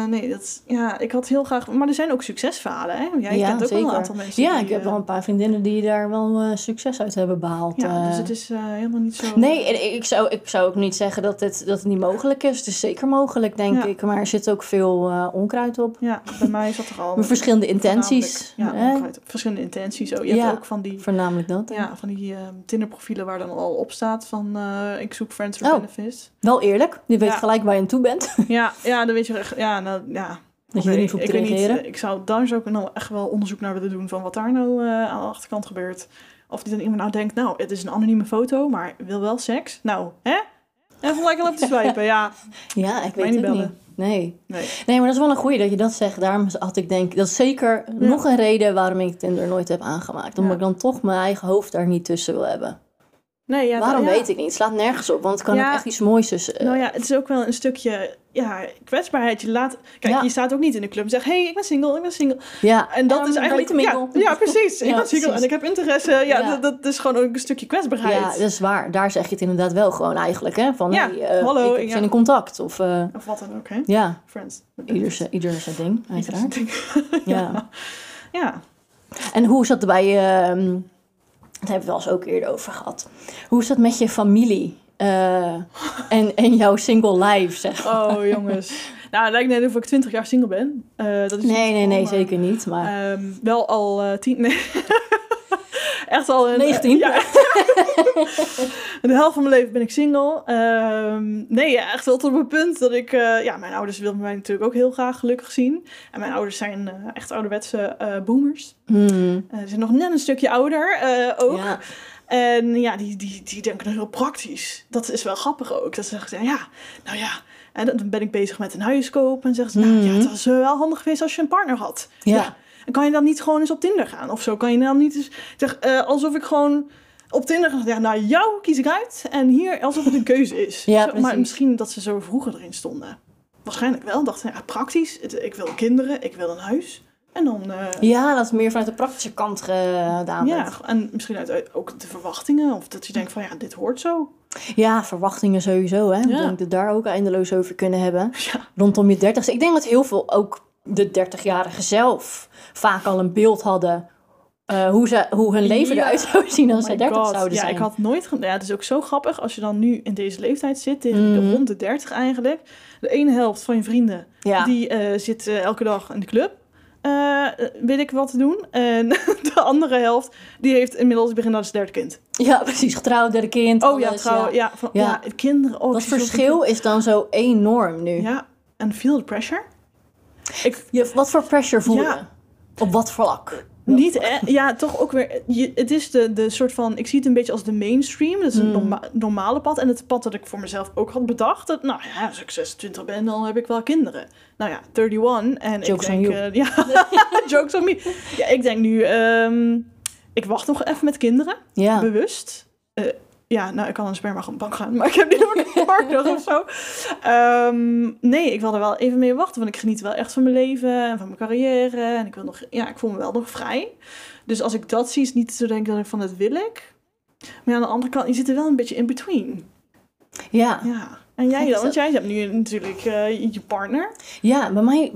Speaker 1: nee, dat, ja, ik had heel graag... Maar er zijn ook succesverhalen, hè? Jij
Speaker 2: Ja,
Speaker 1: kent ook wel
Speaker 2: zeker.
Speaker 1: een aantal mensen
Speaker 2: Ja,
Speaker 1: die,
Speaker 2: ik heb
Speaker 1: eh,
Speaker 2: wel een paar vriendinnen die daar wel eh, succes uit hebben behaald.
Speaker 1: Ja, dus het is helemaal niet zo...
Speaker 2: Nee, ik zou, ik zou ook niet zeggen dat het, dat het niet mogelijk is. Het is zeker mogelijk, denk
Speaker 1: Ja.
Speaker 2: ik. Maar er zit ook veel onkruid op.
Speaker 1: Ja, bij mij zat er al...
Speaker 2: Maar verschillende intenties.
Speaker 1: Ja,
Speaker 2: hè?
Speaker 1: onkruid. verschillende intenties. Oh, je
Speaker 2: Ja.
Speaker 1: hebt ook van die...
Speaker 2: Voornamelijk dat.
Speaker 1: Ja, van die Tinder-profielen waar dan al op staat van ik zoek friends with
Speaker 2: Oh.
Speaker 1: benefits.
Speaker 2: Wel eerlijk. Je weet gelijk waar je aan toe bent.
Speaker 1: Ja, ja, dan weet je echt, ja, nou, ja.
Speaker 2: Dat je er niet op
Speaker 1: ik niet,
Speaker 2: reageren.
Speaker 1: ik zou daar ik nou echt wel onderzoek naar willen doen van wat daar nou eh, aan de achterkant gebeurt. Of die dan iemand nou denkt, nou, het is een anonieme foto, maar wil wel seks. Nou, hè? Even lekker op te swipen, ja.
Speaker 2: Ja, ik weet
Speaker 1: niet
Speaker 2: het
Speaker 1: bellen.
Speaker 2: niet. Nee.
Speaker 1: Nee.
Speaker 2: nee, maar dat is wel een goeie dat je dat zegt. Daarom had ik denk, dat is zeker nog een reden waarom ik Tinder nooit heb aangemaakt. Omdat
Speaker 1: Ja.
Speaker 2: ik dan toch mijn eigen hoofd daar niet tussen wil hebben.
Speaker 1: Nee, ja,
Speaker 2: waarom
Speaker 1: ja.
Speaker 2: weet ik niet. Het slaat nergens op, want het kan
Speaker 1: Ja.
Speaker 2: ook echt iets moois tussen. eh,
Speaker 1: Nou ja, het is ook wel een stukje ja, kwetsbaarheid. Je laat, kijk,
Speaker 2: Ja.
Speaker 1: je staat ook niet in de club en zegt, hey, ik ben single, ik ben single.
Speaker 2: ja.
Speaker 1: En dat
Speaker 2: Ehm,
Speaker 1: is eigenlijk... Ja, ja, precies. Ik ben single
Speaker 2: precies.
Speaker 1: en ik heb interesse. Ja,
Speaker 2: Ja.
Speaker 1: Dat, dat is gewoon ook een stukje kwetsbaarheid.
Speaker 2: Ja, dat is waar. Daar zeg je het inderdaad wel gewoon eigenlijk. Hè? Van,
Speaker 1: Ja,
Speaker 2: hey, eh,
Speaker 1: hallo,
Speaker 2: ik zin in contact. Of eh,
Speaker 1: Of wat dan ook, hè?
Speaker 2: ja,
Speaker 1: Friends.
Speaker 2: ieder zijn, ieder zijn ding, uiteraard. Ja.
Speaker 1: Ja.
Speaker 2: En hoe is dat bij je... dat hebben we wel eens ook eerder over gehad. Hoe is dat met je familie? eh, en, en jouw single life, zeg maar?
Speaker 1: Oh, jongens. Nou, het lijkt net of ik 20 jaar single ben. Eh, dat is
Speaker 2: Nee, nee, nee,
Speaker 1: maar,
Speaker 2: zeker niet. Maar
Speaker 1: ehm, wel al eh, tien... Nee. Echt al een...
Speaker 2: 19?
Speaker 1: ja. de helft van mijn leven ben ik single. Ehm, nee, ja, echt wel tot op het punt dat ik... eh, ja, mijn ouders wilden mij natuurlijk ook heel graag gelukkig zien. En mijn ouders zijn eh, echt ouderwetse eh boomers.
Speaker 2: hmm,
Speaker 1: ze zijn nog net een stukje ouder ook.
Speaker 2: ja.
Speaker 1: En ja, die, die, die denken dan heel praktisch. Dat is wel grappig ook. Dat ze zeggen, ja, nou ja. En dan ben ik bezig met een huis kopen. En zeggen ze, nou ja, het was eh, wel handig geweest als je een partner had.
Speaker 2: Ja.
Speaker 1: En kan je dan niet gewoon eens op Tinder gaan? Of zo, kan je dan niet eens... Zeg, alsof ik gewoon op Tinder. Ja, nou, jou kies ik uit. En hier, alsof het een keuze is.
Speaker 2: Ja,
Speaker 1: Zo, maar misschien dat ze zo vroeger erin stonden. Waarschijnlijk wel. Dachten, ja, praktisch. Ik wil kinderen, ik wil een huis. En dan... eh,
Speaker 2: ja, dat is meer vanuit de praktische kant gedaan
Speaker 1: ja,
Speaker 2: werd.
Speaker 1: en misschien uit, ook de verwachtingen. Of dat je denkt van, ja, dit hoort zo.
Speaker 2: Ja, verwachtingen sowieso. Hè? Ik
Speaker 1: Ja.
Speaker 2: denk dat daar ook eindeloos over kunnen hebben.
Speaker 1: Ja.
Speaker 2: Rondom je dertigste. Ik denk dat heel veel ook de 30-jarigen zelf vaak al een beeld hadden... eh, hoe, ze, hoe hun leven
Speaker 1: Ja.
Speaker 2: eruit zou zien als
Speaker 1: Oh
Speaker 2: ze
Speaker 1: my
Speaker 2: 30
Speaker 1: God.
Speaker 2: zouden
Speaker 1: ja,
Speaker 2: zijn.
Speaker 1: ik had nooit... Ja, het is ook zo grappig als je dan nu in deze leeftijd zit, tegen de
Speaker 2: Mhm.
Speaker 1: rond de 30 eigenlijk. De ene helft van je vrienden,
Speaker 2: ja.
Speaker 1: die eh, zit eh, elke dag in de club. weet ik wat te doen. En de andere helft, die heeft inmiddels begin zijn derde kind.
Speaker 2: ja, precies. Getrouwd, derde kind.
Speaker 1: Oh ja, trouw, ja. van, ja.
Speaker 2: Ja.
Speaker 1: kinderen. Oh,
Speaker 2: Dat verschil is dan zo enorm nu.
Speaker 1: Ja, en feel the pressure. Ik,
Speaker 2: Je, wat voor pressure voel je?
Speaker 1: Ja.
Speaker 2: Op wat vlak?
Speaker 1: Niet, hè? Ja, toch ook weer. Je, het is de, de soort van. Ik zie het een beetje als de mainstream. Dat is een
Speaker 2: Mm.
Speaker 1: norma- normale pad. En het pad dat ik voor mezelf ook had bedacht. Dat, nou ja, als ik 26 ben, dan heb ik wel kinderen. Nou ja, 31. En
Speaker 2: Jokes
Speaker 1: ik
Speaker 2: on
Speaker 1: denk.
Speaker 2: you.
Speaker 1: eh, ja, jokes on me. Ja, ik denk nu. ehm, ik wacht nog even met kinderen.
Speaker 2: Ja.
Speaker 1: Bewust. Eh, ja, nou, ik kan een spermabank gaan, maar ik heb niet een partner of zo. Ehm, nee, ik wil er wel even mee wachten, want ik geniet wel echt van mijn leven en van mijn carrière. En ik wil nog, ja, ik voel me wel nog vrij. Dus als ik dat zie, is niet zo denk ik dat ik van dat wil ik. Maar aan de andere kant, je zit er wel een beetje in between.
Speaker 2: Ja.
Speaker 1: Ja. En jij dan? Want jij hebt nu natuurlijk eh, je partner.
Speaker 2: ja, bij mij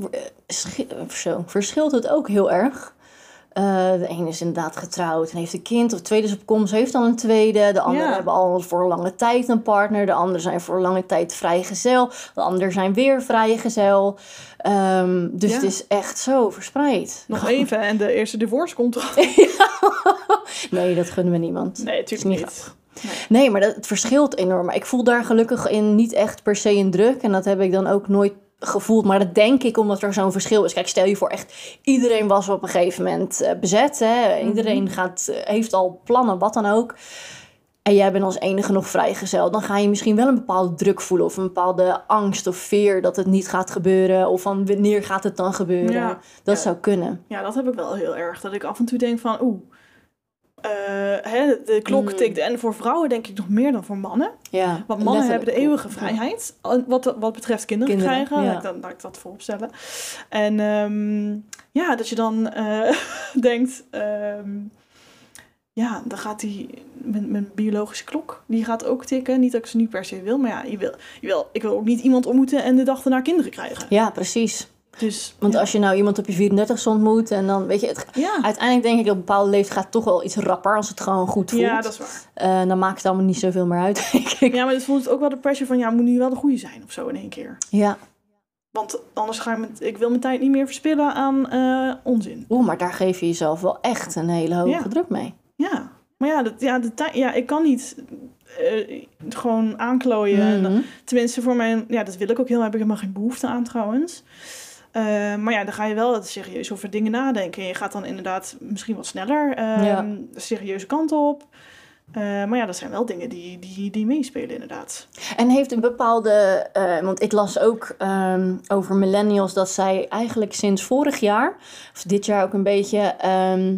Speaker 2: zo, verschilt het ook heel erg. Eh, de ene is inderdaad getrouwd en heeft een kind. Of de tweede is op komst, heeft dan een tweede. De anderen
Speaker 1: Ja.
Speaker 2: hebben al voor lange tijd een partner. De anderen zijn voor lange tijd vrijgezel. De anderen zijn weer vrijgezel. Ehm dus
Speaker 1: Ja.
Speaker 2: het is echt zo verspreid.
Speaker 1: Nog even en de eerste divorce komt er.
Speaker 2: Nee, dat gunnen we niemand.
Speaker 1: Nee, natuurlijk
Speaker 2: niet
Speaker 1: niet.
Speaker 2: Nee, maar dat, het verschilt enorm. Maar ik voel daar gelukkig in niet echt per se een druk. En dat heb ik dan ook nooit gevoeld. Maar dat denk ik omdat er zo'n verschil is. Kijk, stel je voor echt iedereen was op een gegeven moment eh, bezet. Hè? Iedereen gaat, eh, heeft al plannen, wat dan ook. En jij bent als enige nog vrijgezel. Dan ga je misschien wel een bepaalde druk voelen. Of een bepaalde angst of veer dat het niet gaat gebeuren. Of van wanneer gaat het dan gebeuren.
Speaker 1: Ja.
Speaker 2: Dat
Speaker 1: Ja.
Speaker 2: zou kunnen.
Speaker 1: Ja, dat heb ik wel heel erg. Dat ik af en toe denk van, oeh, eh, hè, de klok
Speaker 2: Mm.
Speaker 1: tikt. En voor vrouwen denk ik nog meer dan voor mannen.
Speaker 2: Ja,
Speaker 1: Want mannen hebben de eeuwige vrijheid. Wat, wat betreft kinderen,
Speaker 2: Kinderen,
Speaker 1: krijgen.
Speaker 2: ja.
Speaker 1: Laat, ik dat, laat ik dat voorop stellen. En ehm, ja, dat je dan eh, denkt... ehm, ja, dan gaat die... Mijn, mijn biologische klok, die gaat ook tikken. Niet dat ik ze nu per se wil. Maar ja, je wil, je wil, ik wil ook niet iemand ontmoeten en de dag daarna kinderen krijgen.
Speaker 2: Ja, precies.
Speaker 1: Dus
Speaker 2: Want
Speaker 1: ja.
Speaker 2: als je nou iemand op je 34 ontmoet en dan, weet je, het,
Speaker 1: Ja,
Speaker 2: uiteindelijk denk ik dat een bepaalde leeftijd gaat toch wel iets rapper als het gewoon goed voelt.
Speaker 1: ja, dat is waar.
Speaker 2: Eh, dan maakt het allemaal niet zoveel meer uit, denk ik.
Speaker 1: Ja, maar het voelt ook wel de pressure van... Ja, moet nu wel de goede zijn of zo in één keer.
Speaker 2: Ja.
Speaker 1: Want anders ga ik... Met, ik wil mijn tijd niet meer verspillen aan eh, onzin.
Speaker 2: Oeh, maar daar geef je jezelf wel echt een hele hoge
Speaker 1: Ja.
Speaker 2: druk mee.
Speaker 1: Ja, maar ja, dat, ja, de tijd, ja ik kan niet eh, gewoon aanklooien.
Speaker 2: Mhm.
Speaker 1: tenminste, voor mijn, ja, dat wil ik ook heel, heb ik helemaal geen behoefte aan trouwens. Eh, maar ja, dan ga je wel serieus over dingen nadenken. En je gaat dan inderdaad misschien wat sneller
Speaker 2: Ja.
Speaker 1: de serieuze kant op. Eh, maar ja, dat zijn wel dingen die, die, die meespelen inderdaad.
Speaker 2: En heeft een bepaalde, eh, want ik las ook ehm, over millennials dat zij eigenlijk sinds vorig jaar, of dit jaar ook een beetje, ehm,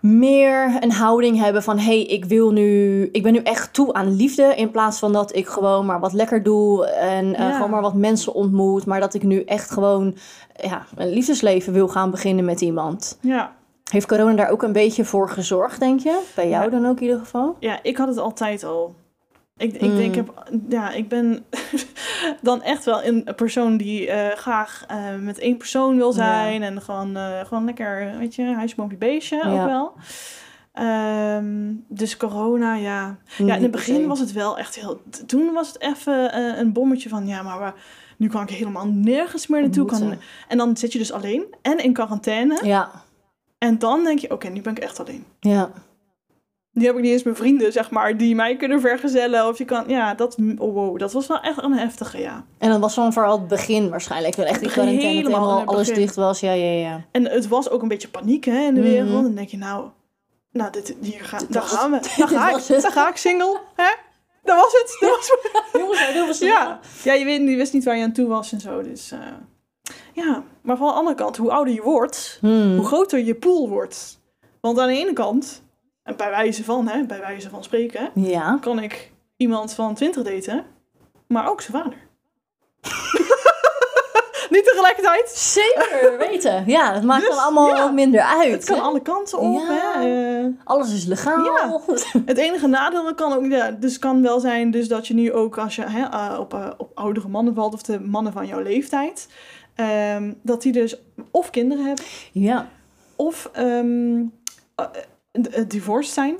Speaker 2: meer een houding hebben van hey, ik wil nu, ik ben nu echt toe aan liefde in plaats van dat ik gewoon maar wat lekker doe en eh, gewoon maar wat mensen ontmoet, maar dat ik nu echt gewoon ja, een liefdesleven wil gaan beginnen met iemand.
Speaker 1: Ja,
Speaker 2: Heeft corona daar ook een beetje voor gezorgd, denk je? Bij jou
Speaker 1: Ja.
Speaker 2: dan ook in ieder geval?
Speaker 1: ja ik had het altijd al. Ik, ik denk, ik heb, ja, ik ben dan echt wel een persoon die eh, graag eh, met één persoon wil zijn. En gewoon, eh, gewoon lekker, weet je, huisje, boompje, beestje
Speaker 2: Ja.
Speaker 1: ook wel. Ehm, dus corona, ja. Ja, in
Speaker 2: Niet
Speaker 1: het begin was het wel echt heel... Toen was het even een bommetje van... Ja, maar we- nu kan ik helemaal nergens meer naartoe. Kan, en dan zit je dus alleen en in quarantaine.
Speaker 2: Ja,
Speaker 1: En dan denk je, oké, nu ben ik echt alleen.
Speaker 2: ja.
Speaker 1: Nu heb ik niet eens mijn vrienden, zeg maar, die mij kunnen vergezellen. Of je kan... Ja, dat, oh, wow, dat was wel echt een heftige, ja.
Speaker 2: En dat was dan vooral het begin waarschijnlijk. Wel echt die quarantaine, dat
Speaker 1: helemaal
Speaker 2: helemaal alles
Speaker 1: begin.
Speaker 2: dicht was. Ja, ja, ja.
Speaker 1: En het was ook een beetje paniek hè, in de
Speaker 2: Mhm.
Speaker 1: wereld. En dan denk je, nou, nou dit, hier ga, daar gaan we. Daar ga, ik, daar ga ik single. Hè? Dat was het. Dat was
Speaker 2: Jongens, heel veel
Speaker 1: Ja, ja je, weet, je wist niet waar je aan toe was en zo. Dus, eh, ja, maar van de andere kant, hoe ouder je wordt,
Speaker 2: Hmm.
Speaker 1: hoe groter je pool wordt. Want aan de ene kant, en bij wijze van, hè, bij wijze van spreken,
Speaker 2: Ja.
Speaker 1: kan ik iemand van 20 daten, maar ook zijn vader. niet tegelijkertijd.
Speaker 2: Zeker weten. Ja, het maakt
Speaker 1: Dus,
Speaker 2: dan allemaal
Speaker 1: ja.
Speaker 2: wat minder uit.
Speaker 1: Het kan
Speaker 2: hè?
Speaker 1: alle kanten op.
Speaker 2: Ja.
Speaker 1: Hè? eh.
Speaker 2: Alles is legaal.
Speaker 1: Ja. Het enige nadeel kan ook, ja, dus kan wel zijn dus dat je nu ook als je hè, eh, op, eh, op oudere mannen valt of de mannen van jouw leeftijd, ehm, dat die dus of kinderen hebben
Speaker 2: ja.
Speaker 1: of ehm eh, eh, divorced zijn.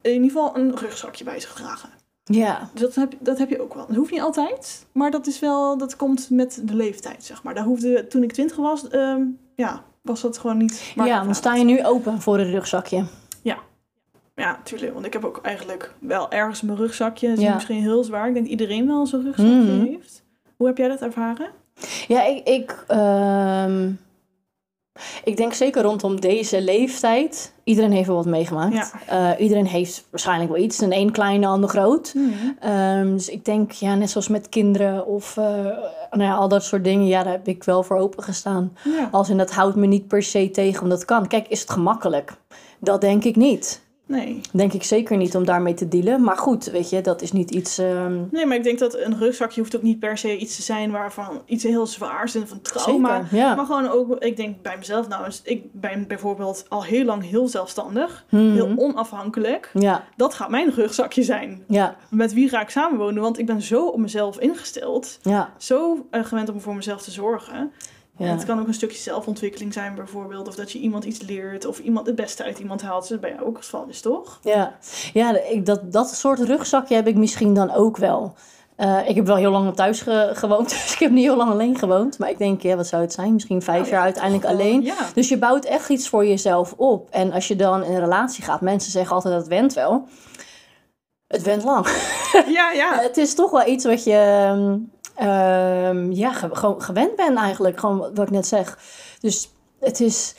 Speaker 1: In ieder geval een rugzakje bij zich dragen.
Speaker 2: Ja.
Speaker 1: Dus dat heb, dat heb je ook wel. Dat hoeft niet altijd, maar dat is wel, dat komt met de leeftijd, zeg maar. Daar hoefde, toen ik twintig was, ehm, ja, was dat gewoon niet.
Speaker 2: Ja, dan sta je nu open voor een rugzakje.
Speaker 1: Ja, tuurlijk. Want ik heb ook eigenlijk wel ergens mijn rugzakje. Dat is
Speaker 2: Ja.
Speaker 1: misschien heel zwaar. Ik denk dat iedereen wel zo'n rugzakje
Speaker 2: Mhm.
Speaker 1: heeft. Hoe heb jij dat ervaren?
Speaker 2: Ja, ik, ik, ehm, ik denk zeker rondom deze leeftijd. Iedereen heeft wel wat meegemaakt. Eh, iedereen heeft waarschijnlijk wel iets. De een klein, de ander groot. Ehm, dus ik denk, ja, net zoals met kinderen of eh, nou ja, al dat soort dingen. Ja, daar heb ik wel voor opengestaan.
Speaker 1: Ja.
Speaker 2: Als in dat houdt me niet per se tegen, omdat het kan. Kijk, is het gemakkelijk? Dat denk ik niet.
Speaker 1: Nee.
Speaker 2: Denk ik zeker niet om daarmee te dealen. Maar goed, weet je, dat is niet iets... ehm,
Speaker 1: Nee, maar ik denk dat een rugzakje hoeft ook niet per se iets te zijn waarvan iets heel zwaars en van trauma.
Speaker 2: Zeker, ja.
Speaker 1: Maar gewoon ook, ik denk bij mezelf nou eens, ik ben bijvoorbeeld al heel lang heel zelfstandig,
Speaker 2: mhm.
Speaker 1: heel onafhankelijk.
Speaker 2: Ja,
Speaker 1: Dat gaat mijn rugzakje zijn.
Speaker 2: ja,
Speaker 1: Met wie ga ik samenwonen? Want ik ben zo op mezelf ingesteld,
Speaker 2: ja.
Speaker 1: zo eh, gewend om voor mezelf te zorgen. En
Speaker 2: ja.
Speaker 1: het kan ook een stukje zelfontwikkeling zijn bijvoorbeeld. Of dat je iemand iets leert. Of iemand het beste uit iemand haalt. Dat bij jou ook het geval is, toch?
Speaker 2: Ja, ja ik, dat, dat soort rugzakje heb ik misschien dan ook wel. Eh, ik heb wel heel lang op thuis ge- gewoond, dus ik heb niet heel lang alleen gewoond. Maar ik denk, ja, wat zou het zijn? Misschien vijf
Speaker 1: ja,
Speaker 2: jaar uiteindelijk
Speaker 1: wel,
Speaker 2: alleen.
Speaker 1: Ja.
Speaker 2: Dus je bouwt echt iets voor jezelf op. En als je dan in een relatie gaat, mensen zeggen altijd dat went wel. het went lang.
Speaker 1: Ja, ja.
Speaker 2: Het is toch wel iets wat je ehm, ja, ge- gewoon gewend bent eigenlijk. Gewoon wat ik net zeg. Dus het is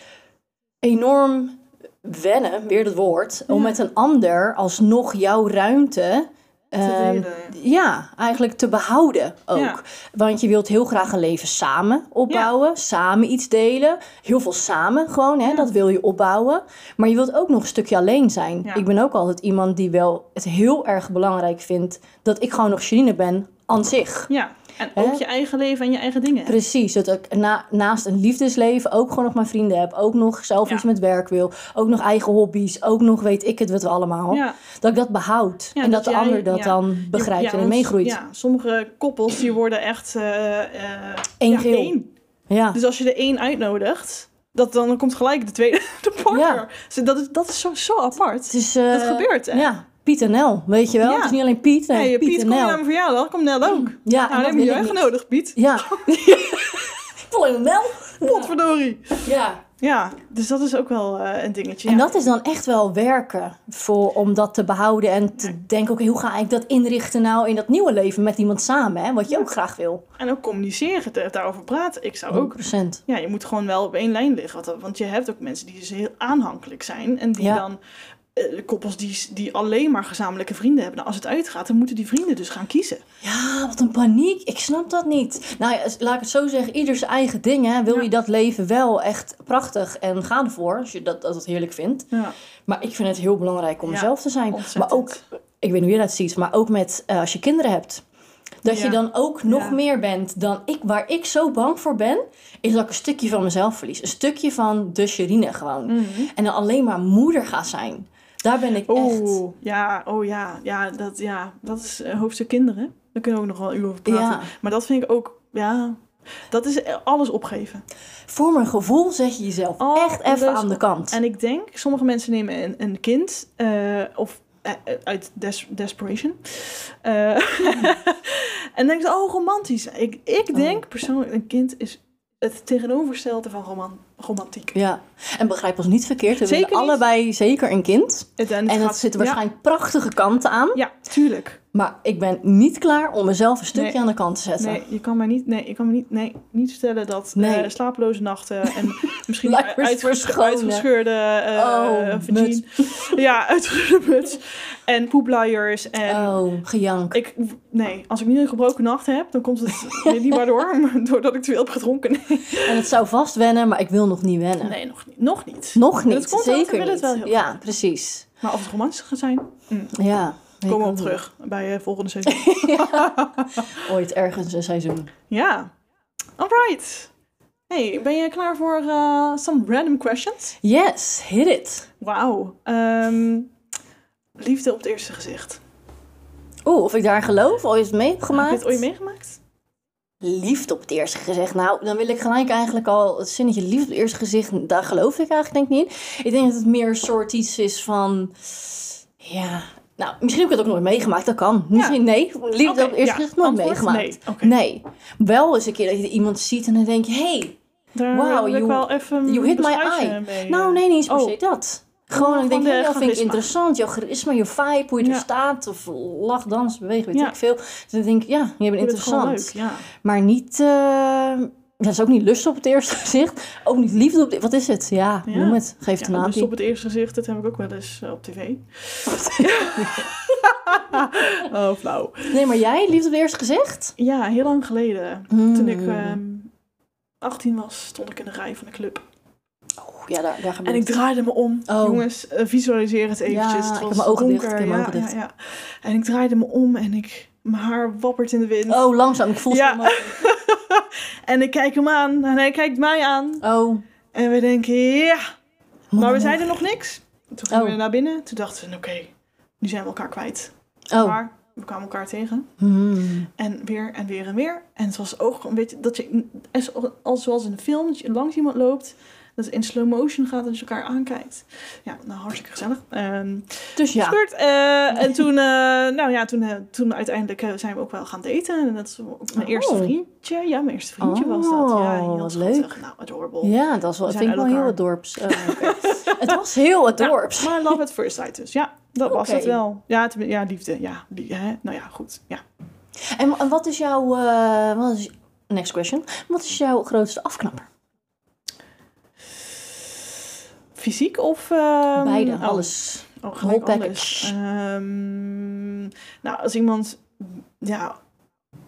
Speaker 2: enorm wennen, weer het woord, om met een ander alsnog jouw ruimte
Speaker 1: Te delen.
Speaker 2: ja, eigenlijk te behouden ook.
Speaker 1: Ja.
Speaker 2: Want je wilt heel graag een leven samen opbouwen, samen iets delen. Heel veel samen gewoon, hè,
Speaker 1: Ja.
Speaker 2: dat wil je opbouwen. Maar je wilt ook nog een stukje alleen zijn. Ik ben ook altijd iemand die wel het heel erg belangrijk vindt dat ik gewoon nog Janine ben aan zich.
Speaker 1: Ja, en ook
Speaker 2: Hè?
Speaker 1: je eigen leven en je eigen dingen.
Speaker 2: Precies, dat ik na, naast een liefdesleven ook gewoon nog mijn vrienden heb. Ook nog zelf
Speaker 1: Ja.
Speaker 2: iets met werk wil. Ook nog eigen hobby's. Ook nog weet ik het wat allemaal.
Speaker 1: Ja.
Speaker 2: Dat ik dat behoud.
Speaker 1: Ja,
Speaker 2: en dat,
Speaker 1: dat
Speaker 2: de
Speaker 1: jij-
Speaker 2: ander dat dan begrijpt en meegroeit.
Speaker 1: Ja, sommige koppels die worden echt
Speaker 2: Eén geheel.
Speaker 1: één.
Speaker 2: Ja.
Speaker 1: Dus als je er één uitnodigt, dat, dan komt gelijk de tweede, de partner. Dus dat is, dat is zo, zo apart.
Speaker 2: Het is, eh,
Speaker 1: dat gebeurt, hè?
Speaker 2: Ja, Piet en Nel, weet je wel?
Speaker 1: Ja.
Speaker 2: Het is niet alleen Piet, nee,
Speaker 1: hey,
Speaker 2: Piet,
Speaker 1: Piet,
Speaker 2: en
Speaker 1: kom je
Speaker 2: Nel.
Speaker 1: naar mijn verjaardag? Kom Nel ook.
Speaker 2: Ja,
Speaker 1: nou, dan heb je je uitgenodigd, Piet.
Speaker 2: Ja. Vol Nel.
Speaker 1: Potverdorie.
Speaker 2: Ja.
Speaker 1: Ja, dus dat is ook wel eh, een dingetje.
Speaker 2: En
Speaker 1: ja.
Speaker 2: dat is dan echt wel werken voor, om dat te behouden en te denken, oké, hoe ga ik dat inrichten nou in dat nieuwe leven met iemand samen, hè? wat je ook graag wil.
Speaker 1: En ook communiceren, daarover praten. Ik zou ook
Speaker 2: 100%.
Speaker 1: Ja, je moet gewoon wel op één lijn liggen. Want, want je hebt ook mensen die dus heel aanhankelijk zijn. En die dan, koppels die, die alleen maar gezamenlijke vrienden hebben. Nou, als het uitgaat, dan moeten die vrienden dus gaan kiezen.
Speaker 2: Ja, wat een paniek. Ik snap dat niet. Nou ja, laat ik het zo zeggen, ieder zijn eigen ding. Hè. Wil
Speaker 1: Ja.
Speaker 2: je dat leven wel echt prachtig en ga ervoor, als je dat, dat heerlijk vindt.
Speaker 1: Ja,
Speaker 2: Maar ik vind het heel belangrijk om
Speaker 1: Ja,
Speaker 2: zelf te zijn.
Speaker 1: ontzettend.
Speaker 2: Maar ook, ik weet niet hoe je dat ziet, maar ook met eh, als je kinderen hebt. Dat je dan ook nog meer bent dan ik. Waar ik zo bang voor ben, is dat ik een stukje van mezelf verlies. Een stukje van de Sherine gewoon.
Speaker 1: Mhm.
Speaker 2: En dan alleen maar moeder ga zijn. Daar ben ik echt...
Speaker 1: Oeh, ja, oh ja, ja, dat, ja, dat is eh, hoofdstuk kinderen. Daar kunnen we ook nog wel een uur over praten.
Speaker 2: Ja.
Speaker 1: Maar dat vind ik ook, ja, dat is alles opgeven.
Speaker 2: Voor mijn gevoel zet je jezelf
Speaker 1: Alles
Speaker 2: echt even aan de kant.
Speaker 1: En ik denk, sommige mensen nemen een, een kind, eh, of eh, uit des- desperation. Eh, en denken ze, oh, romantisch. Ik, ik
Speaker 2: Oh.
Speaker 1: denk persoonlijk, een kind is het tegenovergestelde van roman romantiek.
Speaker 2: Ja, en begrijp ons niet verkeerd. We
Speaker 1: Zeker niet.
Speaker 2: allebei zeker een kind.
Speaker 1: Het- het
Speaker 2: En dat zitten
Speaker 1: ja,
Speaker 2: waarschijnlijk prachtige kanten aan.
Speaker 1: Ja, tuurlijk.
Speaker 2: Maar ik ben niet klaar om mezelf een stukje
Speaker 1: Nee.
Speaker 2: aan de kant te zetten.
Speaker 1: Nee, je kan mij niet, nee, je kan me niet, nee, niet vertellen dat
Speaker 2: Nee.
Speaker 1: eh, slapeloze nachten en misschien uitges- uitgescheurde eh
Speaker 2: Oh,
Speaker 1: vagine. Ja, uitgescheurde muts. En poepluiers en
Speaker 2: Oh, gejank.
Speaker 1: Ik, nee, als ik nu een gebroken nacht heb, dan komt het ik niet waardoor, doordat ik te veel heb gedronken. Nee,
Speaker 2: En het zou vast wennen, maar ik wil nog niet wennen.
Speaker 1: nee nog niet. Nog niet.
Speaker 2: Nog niet,
Speaker 1: dat komt
Speaker 2: zeker
Speaker 1: willen
Speaker 2: niet.
Speaker 1: het wel heel
Speaker 2: ja, precies.
Speaker 1: Maar of het romantisch gaat zijn,
Speaker 2: Ja.
Speaker 1: Komen
Speaker 2: ik
Speaker 1: we op terug bij het volgende seizoen.
Speaker 2: Ooit ergens een seizoen.
Speaker 1: ja, alright. Hey, ben je klaar voor eh, some random questions?
Speaker 2: Yes, hit it.
Speaker 1: Wauw. Ehm, liefde op het eerste gezicht.
Speaker 2: Oeh, of ik daar geloof, ooit
Speaker 1: Heb
Speaker 2: meegemaakt.
Speaker 1: je het ooit meegemaakt?
Speaker 2: Liefde op het eerste gezicht. Nou, dan wil ik gelijk eigenlijk al het zinnetje liefde op het eerste gezicht. Daar geloof ik eigenlijk denk ik niet. Ik denk dat het meer een soort iets is van. Ja. Nou, misschien heb ik het ook nooit meegemaakt. Dat kan. Misschien nee. Liefde
Speaker 1: Oké,
Speaker 2: op eerste
Speaker 1: ja.
Speaker 2: gezicht nooit
Speaker 1: Antwoord?
Speaker 2: meegemaakt.
Speaker 1: Nee.
Speaker 2: Wel eens een keer dat je iemand ziet en dan denk je: hey, Wauw,
Speaker 1: ik
Speaker 2: you-
Speaker 1: wel even
Speaker 2: you hit my eye.
Speaker 1: mee,
Speaker 2: nou
Speaker 1: eh.
Speaker 2: nee, niet eens per
Speaker 1: Oh.
Speaker 2: se dat. Gewoon, ik denk, hey,
Speaker 1: de
Speaker 2: dat vind ik interessant. Jouw charisma, je vibe, hoe je er staat. Of lach, dans, bewegen, weet
Speaker 1: Ja.
Speaker 2: ik veel. Dus dan denk ik, ja, je bent
Speaker 1: Ik
Speaker 2: interessant.
Speaker 1: leuk, ja.
Speaker 2: Maar niet, eh, dat is ook niet lust op het eerste gezicht. Ook niet liefde op het, wat is het? Ja,
Speaker 1: Ja.
Speaker 2: noem het. Geef het
Speaker 1: Ja,
Speaker 2: een
Speaker 1: dus
Speaker 2: naampje.
Speaker 1: op het eerste gezicht, dat heb ik ook wel eens eh, op tv. oh, flauw.
Speaker 2: Nee, maar jij, liefde op het eerste gezicht?
Speaker 1: Ja, heel lang geleden.
Speaker 2: Hmm.
Speaker 1: Toen ik ehm 18 was, stond ik in de rij van de club.
Speaker 2: Oeh, ja, daar, daar
Speaker 1: En
Speaker 2: gebeurt
Speaker 1: ik draaide me om.
Speaker 2: Oh.
Speaker 1: Jongens, eh, visualiseer het eventjes.
Speaker 2: Ja,
Speaker 1: het
Speaker 2: ik heb mijn ogen dicht,
Speaker 1: donker.
Speaker 2: ik heb mijn
Speaker 1: ja,
Speaker 2: ogen dicht.
Speaker 1: Ja. En ik draaide me om en ik, mijn haar wappert in de wind.
Speaker 2: Oh, langzaam. Ik voel
Speaker 1: Ja.
Speaker 2: het.
Speaker 1: En ik kijk hem aan en hij kijkt mij aan.
Speaker 2: Oh.
Speaker 1: En we denken, ja. Maar we zeiden nog niks. Toen gingen
Speaker 2: Oh.
Speaker 1: we naar binnen. Toen dachten we, oké, nu zijn we elkaar kwijt.
Speaker 2: Oh.
Speaker 1: Maar we kwamen elkaar tegen.
Speaker 2: Hmm.
Speaker 1: En weer en weer en weer. En het was ook een beetje dat je, als zoals in een film, dat je langs iemand loopt. Dat in slow motion gaat en je elkaar aankijkt. Ja, nou hartstikke gezellig. Ehm
Speaker 2: Dus ja.
Speaker 1: Eh, en toen, eh, nou ja, toen, eh, toen uiteindelijk zijn we ook wel gaan daten. En dat is mijn
Speaker 2: Oh.
Speaker 1: eerste vriendje. Ja, mijn eerste vriendje was dat. Ja,
Speaker 2: Oh,
Speaker 1: heel
Speaker 2: wat
Speaker 1: schattig. Nou, adorable.
Speaker 2: Ja, dat was wel,
Speaker 1: We
Speaker 2: vind ik wel heel het dorps. Het was heel het
Speaker 1: Ja,
Speaker 2: dorps.
Speaker 1: maar love at first sight dus, ja. Dat was het wel. Ja, ja liefde. Ja, hè? nou ja, goed. Ja.
Speaker 2: En, en wat is jouw... wat is, next question. Wat is jouw grootste afknapper?
Speaker 1: Fysiek of... ehm,
Speaker 2: Beide,
Speaker 1: oh,
Speaker 2: alles.
Speaker 1: Oh,
Speaker 2: Whole package.
Speaker 1: Ehm, nou, als iemand... Ja,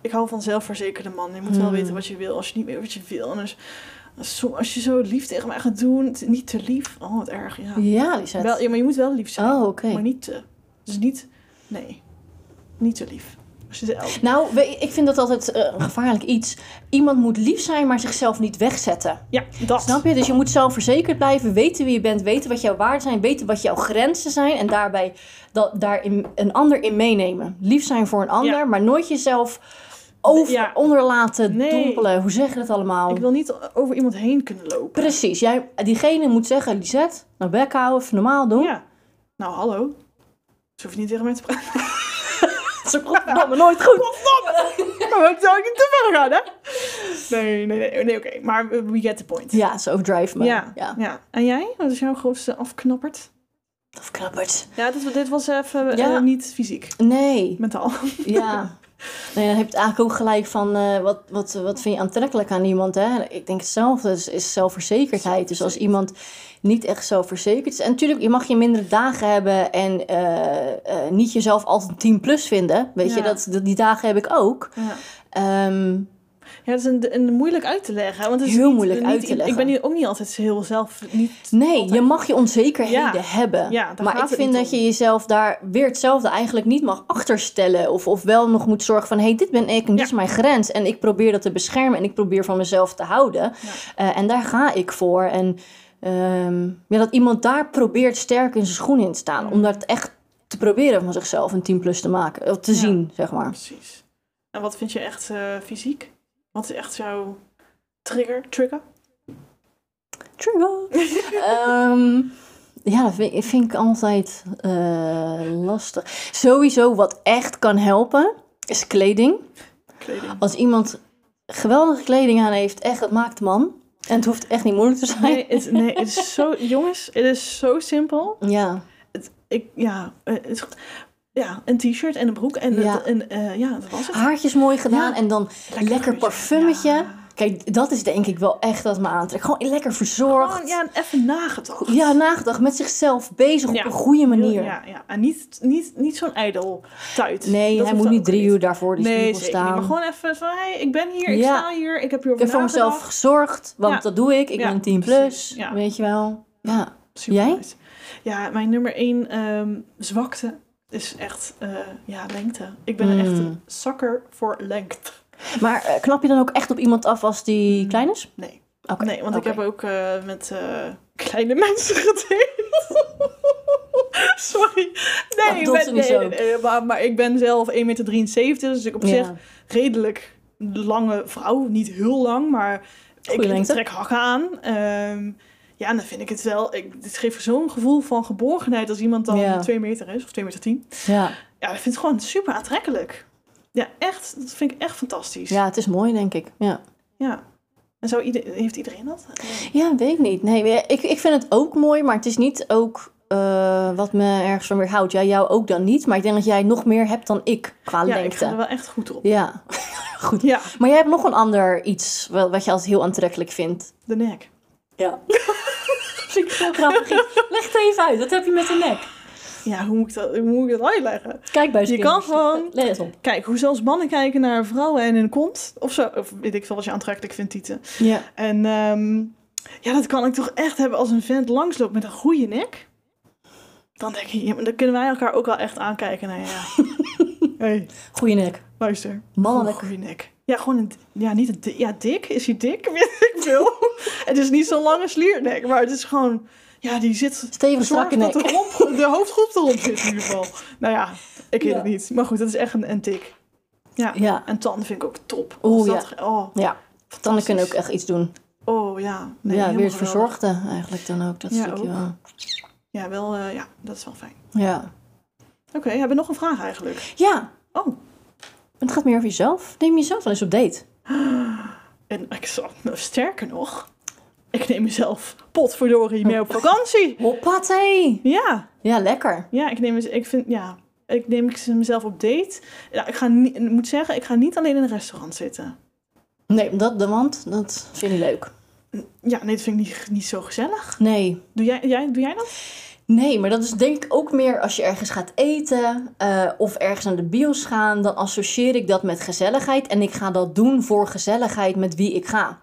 Speaker 1: ik hou van zelfverzekerde man. Je moet wel
Speaker 2: Hmm.
Speaker 1: weten wat je wil. Als je niet weet wat je wil. En dus, als, je zo lief tegen mij gaat doen... Niet te lief. Oh, wat erg. Ja.
Speaker 2: Ja.
Speaker 1: Wel, ja, maar je moet wel lief zijn.
Speaker 2: Oh, oké.
Speaker 1: Maar niet te. Dus niet... Nee. Niet te lief. Zelf...
Speaker 2: Nou, ik vind dat altijd eh, een gevaarlijk iets. Iemand moet lief zijn, maar zichzelf niet wegzetten.
Speaker 1: Ja, dat.
Speaker 2: Snap je? Dus je moet zelfverzekerd blijven, weten wie je bent, weten wat jouw waarden zijn, weten wat jouw grenzen zijn en daarbij dat, daarin een ander in meenemen. Lief zijn voor een ander,
Speaker 1: Ja.
Speaker 2: maar nooit jezelf over,
Speaker 1: Ja.
Speaker 2: onder laten
Speaker 1: Nee.
Speaker 2: dompelen. Hoe zeg je dat allemaal?
Speaker 1: Ik wil niet over iemand heen kunnen lopen.
Speaker 2: Precies. Jij, diegene moet zeggen, Lisette, nou bek houden, normaal doen.
Speaker 1: Ja. Nou, hallo. Ze hoeft niet tegen mij te praten.
Speaker 2: Dat is godverdomme nooit goed.
Speaker 1: Maar we zou ik niet te ver gaan, hè? Nee, nee, nee, nee oké. Maar we get the point.
Speaker 2: Ja, zo overdrive me.
Speaker 1: ja,
Speaker 2: ja.
Speaker 1: ja. En jij? Wat is jouw grootste afknapperd?
Speaker 2: Of knappert.
Speaker 1: Ja, dit, dit was even
Speaker 2: Ja.
Speaker 1: eh, niet fysiek.
Speaker 2: Nee.
Speaker 1: Mentaal.
Speaker 2: Ja. Nee, dan heb je het eigenlijk ook gelijk van eh, wat, wat, wat vind je aantrekkelijk aan iemand. Hè? Ik denk hetzelfde is, is zelfverzekerdheid. Dus als iemand niet echt zelfverzekerd is. En natuurlijk, je mag je mindere dagen hebben en eh, eh, niet jezelf altijd een 10 plus vinden. Weet je, dat, dat, die dagen heb ik ook.
Speaker 1: Ja.
Speaker 2: Ehm,
Speaker 1: Ja, het is een, een moeilijk uit te leggen. Want het is
Speaker 2: Heel
Speaker 1: niet-
Speaker 2: moeilijk
Speaker 1: niet-
Speaker 2: uit te
Speaker 1: Ik
Speaker 2: leggen.
Speaker 1: ben hier ook niet altijd heel zelf... Niet
Speaker 2: nee,
Speaker 1: altijd-
Speaker 2: je mag je onzekerheden
Speaker 1: Ja.
Speaker 2: hebben.
Speaker 1: Ja,
Speaker 2: maar ik vind dat
Speaker 1: om.
Speaker 2: je jezelf daar weer hetzelfde eigenlijk niet mag achterstellen. Of, of wel nog moet zorgen van, hé, hey, dit ben ik en dit
Speaker 1: Ja.
Speaker 2: is mijn grens. En ik probeer dat te beschermen en ik probeer van mezelf te houden.
Speaker 1: Ja.
Speaker 2: Eh, en daar ga ik voor. En ehm, ja, dat iemand daar probeert sterk in zijn schoen in te staan.
Speaker 1: Mm.
Speaker 2: Om dat echt te proberen van zichzelf een 10 plus te maken. eh, Te
Speaker 1: Ja.
Speaker 2: zien, zeg maar.
Speaker 1: Precies. En wat vind je echt eh, fysiek? Wat is echt jouw trigger? Trigger?
Speaker 2: Trigger. Ehm, ja, dat vind, vind ik altijd eh, lastig. Sowieso wat echt kan helpen, is kleding.
Speaker 1: Kleding.
Speaker 2: Als iemand geweldige kleding aan heeft, echt, dat maakt man. En het hoeft echt niet moeilijk te zijn.
Speaker 1: Nee, het, nee, het is zo... Jongens, het is zo simpel.
Speaker 2: Ja,
Speaker 1: Het, ik, ja, het is, ja, een t-shirt en een broek. En,
Speaker 2: Ja.
Speaker 1: en eh, ja, dat was het.
Speaker 2: haartjes mooi gedaan
Speaker 1: Ja.
Speaker 2: en dan lekker,
Speaker 1: geuze.
Speaker 2: parfummetje.
Speaker 1: Ja.
Speaker 2: Kijk, dat is denk ik wel echt wat me aantrekt. Gewoon lekker verzorgd.
Speaker 1: Gewoon, ja, even nagedacht.
Speaker 2: Ja, nagedacht, met zichzelf bezig
Speaker 1: Ja.
Speaker 2: op een goede manier.
Speaker 1: Ja, ja. En niet, niet, niet zo'n ijdel tuit.
Speaker 2: Nee,
Speaker 1: Dat
Speaker 2: hij moet niet drie uur daarvoor die
Speaker 1: Nee,
Speaker 2: staan.
Speaker 1: Maar gewoon even van, hey, ik ben hier, ik
Speaker 2: Ja.
Speaker 1: sta hier, ik heb
Speaker 2: Ik
Speaker 1: hierover
Speaker 2: heb voor mezelf gezorgd, want
Speaker 1: Ja.
Speaker 2: dat doe ik. Ik ben 10
Speaker 1: precies.
Speaker 2: plus, weet je wel. Ja.
Speaker 1: Super
Speaker 2: Jij?
Speaker 1: nice. Ja, mijn nummer één ehm, zwakte is echt eh, ja, lengte. Ik ben
Speaker 2: Mm.
Speaker 1: echt een zakker voor lengte.
Speaker 2: Maar eh, knap je dan ook echt op iemand af als die
Speaker 1: Mm.
Speaker 2: klein is?
Speaker 1: Nee.
Speaker 2: Oké,
Speaker 1: Nee, want ik heb ook eh, met eh, kleine mensen gedate. Sorry. Nee,
Speaker 2: bedoelt
Speaker 1: ben, nee, maar, maar ik ben zelf 1,73 meter, dus ik op
Speaker 2: Ja.
Speaker 1: zich redelijk lange vrouw. Niet heel lang, maar
Speaker 2: Goeie
Speaker 1: ik
Speaker 2: lengte.
Speaker 1: trek hakken aan. Ehm, ja, en dan vind ik het wel... Ik, dit geeft zo'n gevoel van geborgenheid als iemand dan
Speaker 2: Ja.
Speaker 1: 2 meter is, of 2 meter 10.
Speaker 2: Ja.
Speaker 1: Ja, ik vind het gewoon super aantrekkelijk. Ja, echt. Dat vind ik echt fantastisch.
Speaker 2: ja, het is mooi, denk ik. Ja,
Speaker 1: Ja. En zo ieder, heeft iedereen dat?
Speaker 2: ja weet ik niet. Nee, ik, ik vind het ook mooi, maar het is niet ook eh, wat me ergens van weerhoudt. Ja, jou ook dan niet. Maar ik denk dat jij nog meer hebt dan ik qua
Speaker 1: Ja, ik
Speaker 2: lengte.
Speaker 1: ga er wel echt goed op.
Speaker 2: Ja, goed.
Speaker 1: Ja,
Speaker 2: Maar jij hebt nog een ander iets wat, wat je altijd heel aantrekkelijk vindt.
Speaker 1: de nek.
Speaker 2: Ja. Vind ik zo grappig. Leg het even uit. Wat heb je met de nek?
Speaker 1: Ja, hoe moet ik dat, hoe moet ik dat uitleggen?
Speaker 2: Kijk bij
Speaker 1: Je kan gewoon-
Speaker 2: op.
Speaker 1: Kijk, hoe zelfs mannen kijken naar vrouwen en hun kont. Of zo. Of weet ik veel wat je aantrekkelijk vindt, Tieten.
Speaker 2: Ja.
Speaker 1: En ehm, ja, dat kan ik toch echt hebben als een vent langsloopt met een goede nek. Dan denk ik, ja, maar dan kunnen wij elkaar ook wel echt aankijken. Nou ja. hey,
Speaker 2: Goeie nek.
Speaker 1: luister.
Speaker 2: Mannelijk.
Speaker 1: Goede nek. Ja, gewoon een, ja, niet een, ja, dik. Is hij dik? Weet ik veel. het is niet zo'n lange sliernek, maar het is gewoon, ja, die zit
Speaker 2: Stevig strakke
Speaker 1: dat
Speaker 2: nek.
Speaker 1: de, romp, de hoofdgroep erop zit in ieder geval. Nou ja, ik weet
Speaker 2: Ja.
Speaker 1: het niet. Maar goed, dat is echt een, een tik. Ja.
Speaker 2: Ja.
Speaker 1: En tanden vind ik ook top.
Speaker 2: Oeh, ja.
Speaker 1: Oh,
Speaker 2: Ja. Tanden kunnen ook echt iets doen.
Speaker 1: oh ja. Nee,
Speaker 2: ja, weer het verzorgde eigenlijk dan ook. Dat
Speaker 1: Ja,
Speaker 2: stukje
Speaker 1: ook.
Speaker 2: wel.
Speaker 1: Ja, wel, eh, ja, dat is wel fijn.
Speaker 2: Ja.
Speaker 1: Oké, hebben we nog een vraag eigenlijk?
Speaker 2: Ja.
Speaker 1: Oh,
Speaker 2: Het gaat meer over jezelf. Neem jezelf wel eens op date.
Speaker 1: en ik zal, sterker nog, ik neem mezelf potverdorie mee op vakantie.
Speaker 2: Hoppatee!
Speaker 1: Ja,
Speaker 2: Ja, lekker.
Speaker 1: ja, ik neem, ik vind, ja, ik neem mezelf op date. Ja, ik ga niet, ik moet zeggen, ik ga niet alleen in een restaurant zitten.
Speaker 2: Nee, dat, de want, dat vind ik leuk.
Speaker 1: Ja, nee, dat vind ik niet, niet zo gezellig.
Speaker 2: Nee.
Speaker 1: Doe jij, jij, doe jij dat?
Speaker 2: Nee, maar dat is denk ik ook meer als je ergens gaat eten eh, of ergens naar de bios gaan, dan associeer ik dat met gezelligheid en ik ga dat doen voor gezelligheid met wie ik ga.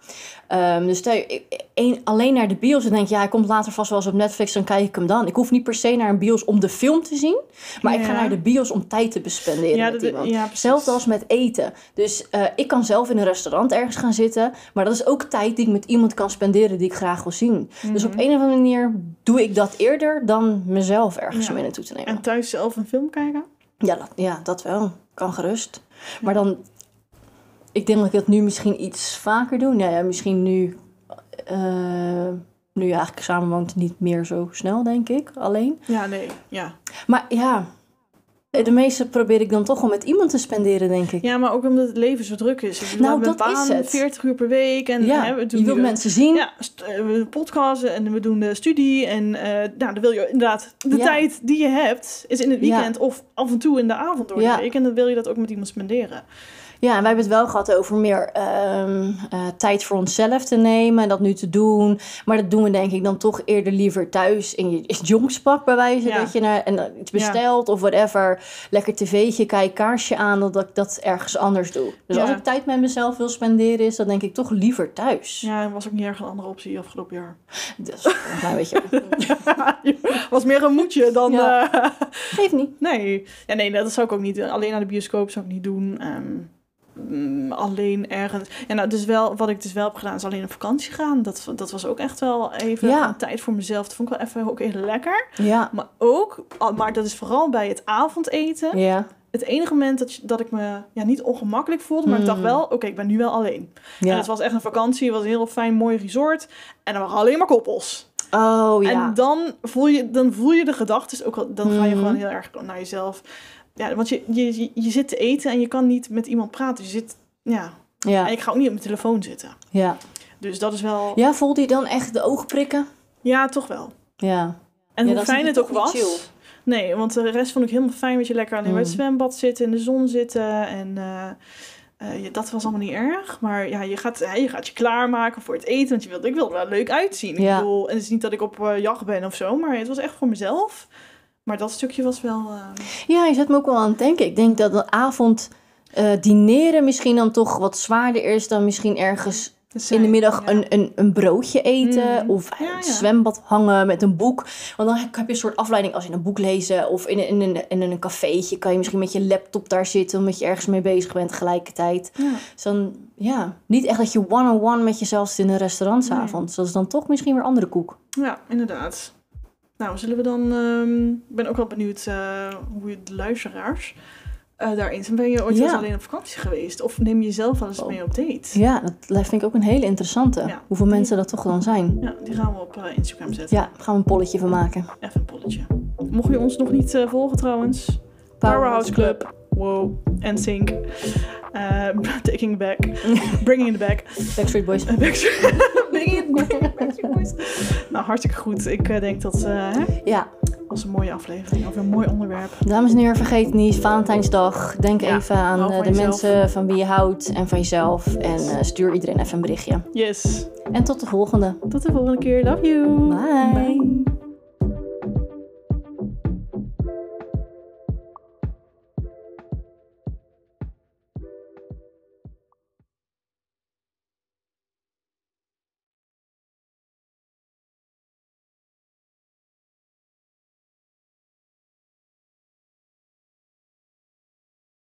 Speaker 2: Ehm, dus stel je, ik- een- alleen naar de bios en denk je, ja, hij komt later vast wel eens op Netflix, dan kijk ik hem dan. Ik hoef niet per se naar een bios om de film te zien, maar ik ga naar de bios om tijd te bespenderen
Speaker 1: Ja,
Speaker 2: met
Speaker 1: dat-
Speaker 2: iemand.
Speaker 1: ja.
Speaker 2: Hetzelfde als met eten. Dus eh, ik kan zelf in een restaurant ergens gaan zitten, maar dat is ook tijd die ik met iemand kan spenderen die ik graag wil zien. Dus op
Speaker 1: Mhm.
Speaker 2: een of andere manier doe ik dat eerder dan mezelf ergens mee naartoe te nemen.
Speaker 1: En thuis zelf een film kijken?
Speaker 2: Ja, dat, ja, dat wel. Kan gerust. Maar dan, ik denk dat ik dat nu misschien iets vaker doe. Nou ja, misschien nu, eh, nu je eigenlijk samen woont, niet meer zo snel, denk ik, alleen.
Speaker 1: Ja, nee, ja.
Speaker 2: Maar ja, de meeste probeer ik dan toch wel met iemand te spenderen, denk ik.
Speaker 1: Ja, maar ook omdat het leven zo druk is. Bedoel,
Speaker 2: Nou, dat
Speaker 1: een
Speaker 2: is
Speaker 1: baan,
Speaker 2: het.
Speaker 1: 40 uur per week. En
Speaker 2: Ja,
Speaker 1: hè, we doen
Speaker 2: je wilt
Speaker 1: nu-
Speaker 2: mensen zien.
Speaker 1: Ja, eh, we podcasten en we doen de studie. En eh nou, dan wil je inderdaad... De
Speaker 2: Ja.
Speaker 1: tijd die je hebt is in het
Speaker 2: Ja.
Speaker 1: weekend of af en toe in de avond door
Speaker 2: Ja.
Speaker 1: de week. En dan wil je dat ook met iemand spenderen.
Speaker 2: Ja, en wij hebben het wel gehad over meer ehm, eh, tijd voor onszelf te nemen en dat nu te doen. Maar dat doen we denk ik dan toch eerder liever thuis in je jongenspak bij wijze.
Speaker 1: Ja.
Speaker 2: Dat je naar, en iets
Speaker 1: Ja.
Speaker 2: bestelt of whatever. Lekker tv'tje, kijk kaarsje aan, dat ik dat ergens anders doe. Dus
Speaker 1: Ja.
Speaker 2: als ik tijd met mezelf wil spenderen, is dat denk ik toch liever thuis.
Speaker 1: Ja, dat was ook niet erg een andere optie afgelopen jaar.
Speaker 2: Dus een klein beetje.
Speaker 1: was meer een moedje dan... Eh,
Speaker 2: Geeft niet.
Speaker 1: nee. Ja, nee, dat zou ik ook niet doen. Alleen naar de bioscoop zou ik niet doen. Ehm, mm, alleen ergens... Ja, nou, dus wel, wat ik dus wel heb gedaan, is alleen op vakantie gaan. Dat, dat was ook echt wel even
Speaker 2: Ja.
Speaker 1: een tijd voor mezelf. Dat vond ik wel even ook heel lekker.
Speaker 2: Ja.
Speaker 1: Maar ook, maar dat is vooral bij het avondeten.
Speaker 2: Ja.
Speaker 1: Het enige moment dat, dat ik me ja, niet ongemakkelijk voelde, maar ik dacht
Speaker 2: Mm.
Speaker 1: wel, oké, ik ben nu wel alleen. En
Speaker 2: ja.
Speaker 1: het was echt een vakantie, het was een heel fijn, mooi resort. En er waren alleen maar koppels.
Speaker 2: Oh ja.
Speaker 1: En dan voel je, dan voel je de gedachten ook, wel- dan ga je
Speaker 2: Mhm.
Speaker 1: gewoon heel erg naar jezelf. Ja, want je, je, je, zit te eten en je kan niet met iemand praten. Je zit, ja. En
Speaker 2: ja.
Speaker 1: ik ga ook niet op mijn telefoon zitten.
Speaker 2: Ja.
Speaker 1: Dus dat is wel, ja,
Speaker 2: ja, voelde je dan echt de oogprikken?
Speaker 1: toch wel.
Speaker 2: Ja.
Speaker 1: En
Speaker 2: Ja,
Speaker 1: hoe fijn het ook was. Nee, want de rest vond ik helemaal fijn. Dat je lekker alleen bij het
Speaker 2: Mm.
Speaker 1: zwembad zitten, in de zon zitten. En eh, eh, ja, dat was allemaal niet erg. Maar ja, je gaat, je gaat je klaarmaken voor het eten. Want je wilt, ik wil er wel leuk uitzien.
Speaker 2: Ja.
Speaker 1: Ik bedoel, en het is niet dat ik op eh, jacht ben of zo. Maar het was echt voor mezelf. Maar dat stukje was wel... eh,
Speaker 2: Ja, je zet me ook wel aan het denken. Ik denk dat de avond eh, dineren misschien dan toch wat zwaarder is dan misschien ergens in de middag
Speaker 1: ja.
Speaker 2: een, een, een broodje eten
Speaker 1: Mm.
Speaker 2: of
Speaker 1: Ja,
Speaker 2: het
Speaker 1: ja.
Speaker 2: zwembad hangen met een boek. Want dan heb je een soort afleiding als in een boek lezen of in, een- in, een, in een cafeetje kan je misschien met je laptop daar zitten omdat je ergens mee bezig bent tegelijkertijd. Dus dan, ja, niet echt dat je one-on-one met jezelf zit in een restaurant 's
Speaker 1: Nee.
Speaker 2: avonds. Dat is dan toch misschien weer andere koek.
Speaker 1: ja, inderdaad. Nou, zullen we dan... ehm, ik ben ook wel benieuwd eh, hoe je de luisteraars eh, daarin zijn. Ben je ooit eens
Speaker 2: Ja.
Speaker 1: alleen op vakantie geweest? Of neem je jezelf wel eens
Speaker 2: Oh.
Speaker 1: mee op date?
Speaker 2: Ja, dat vind ik ook een hele interessante.
Speaker 1: Ja.
Speaker 2: Hoeveel mensen dat toch dan zijn.
Speaker 1: Ja, die gaan we op eh, Instagram zetten.
Speaker 2: Ja, daar gaan we een polletje van maken.
Speaker 1: Even een polletje. Mocht je ons nog niet volgen trouwens. Powerhouse Club. Wow. Sync. Eh, taking back. Bringing it back.
Speaker 2: Backstreet Boys.
Speaker 1: Backstreet- Bringing it back. Backstreet Boys. Nou, hartstikke goed. Ik eh, denk dat eh
Speaker 2: Ja,
Speaker 1: was een mooie aflevering. Over een mooi onderwerp.
Speaker 2: dames en heren, vergeet niet, Valentijnsdag. Denk
Speaker 1: Ja,
Speaker 2: even aan eh, de
Speaker 1: jezelf.
Speaker 2: mensen van wie je houdt en van jezelf. En stuur iedereen even een berichtje.
Speaker 1: Yes.
Speaker 2: En tot de volgende.
Speaker 1: Tot de volgende keer. Love you.
Speaker 2: Bye.
Speaker 1: Bye.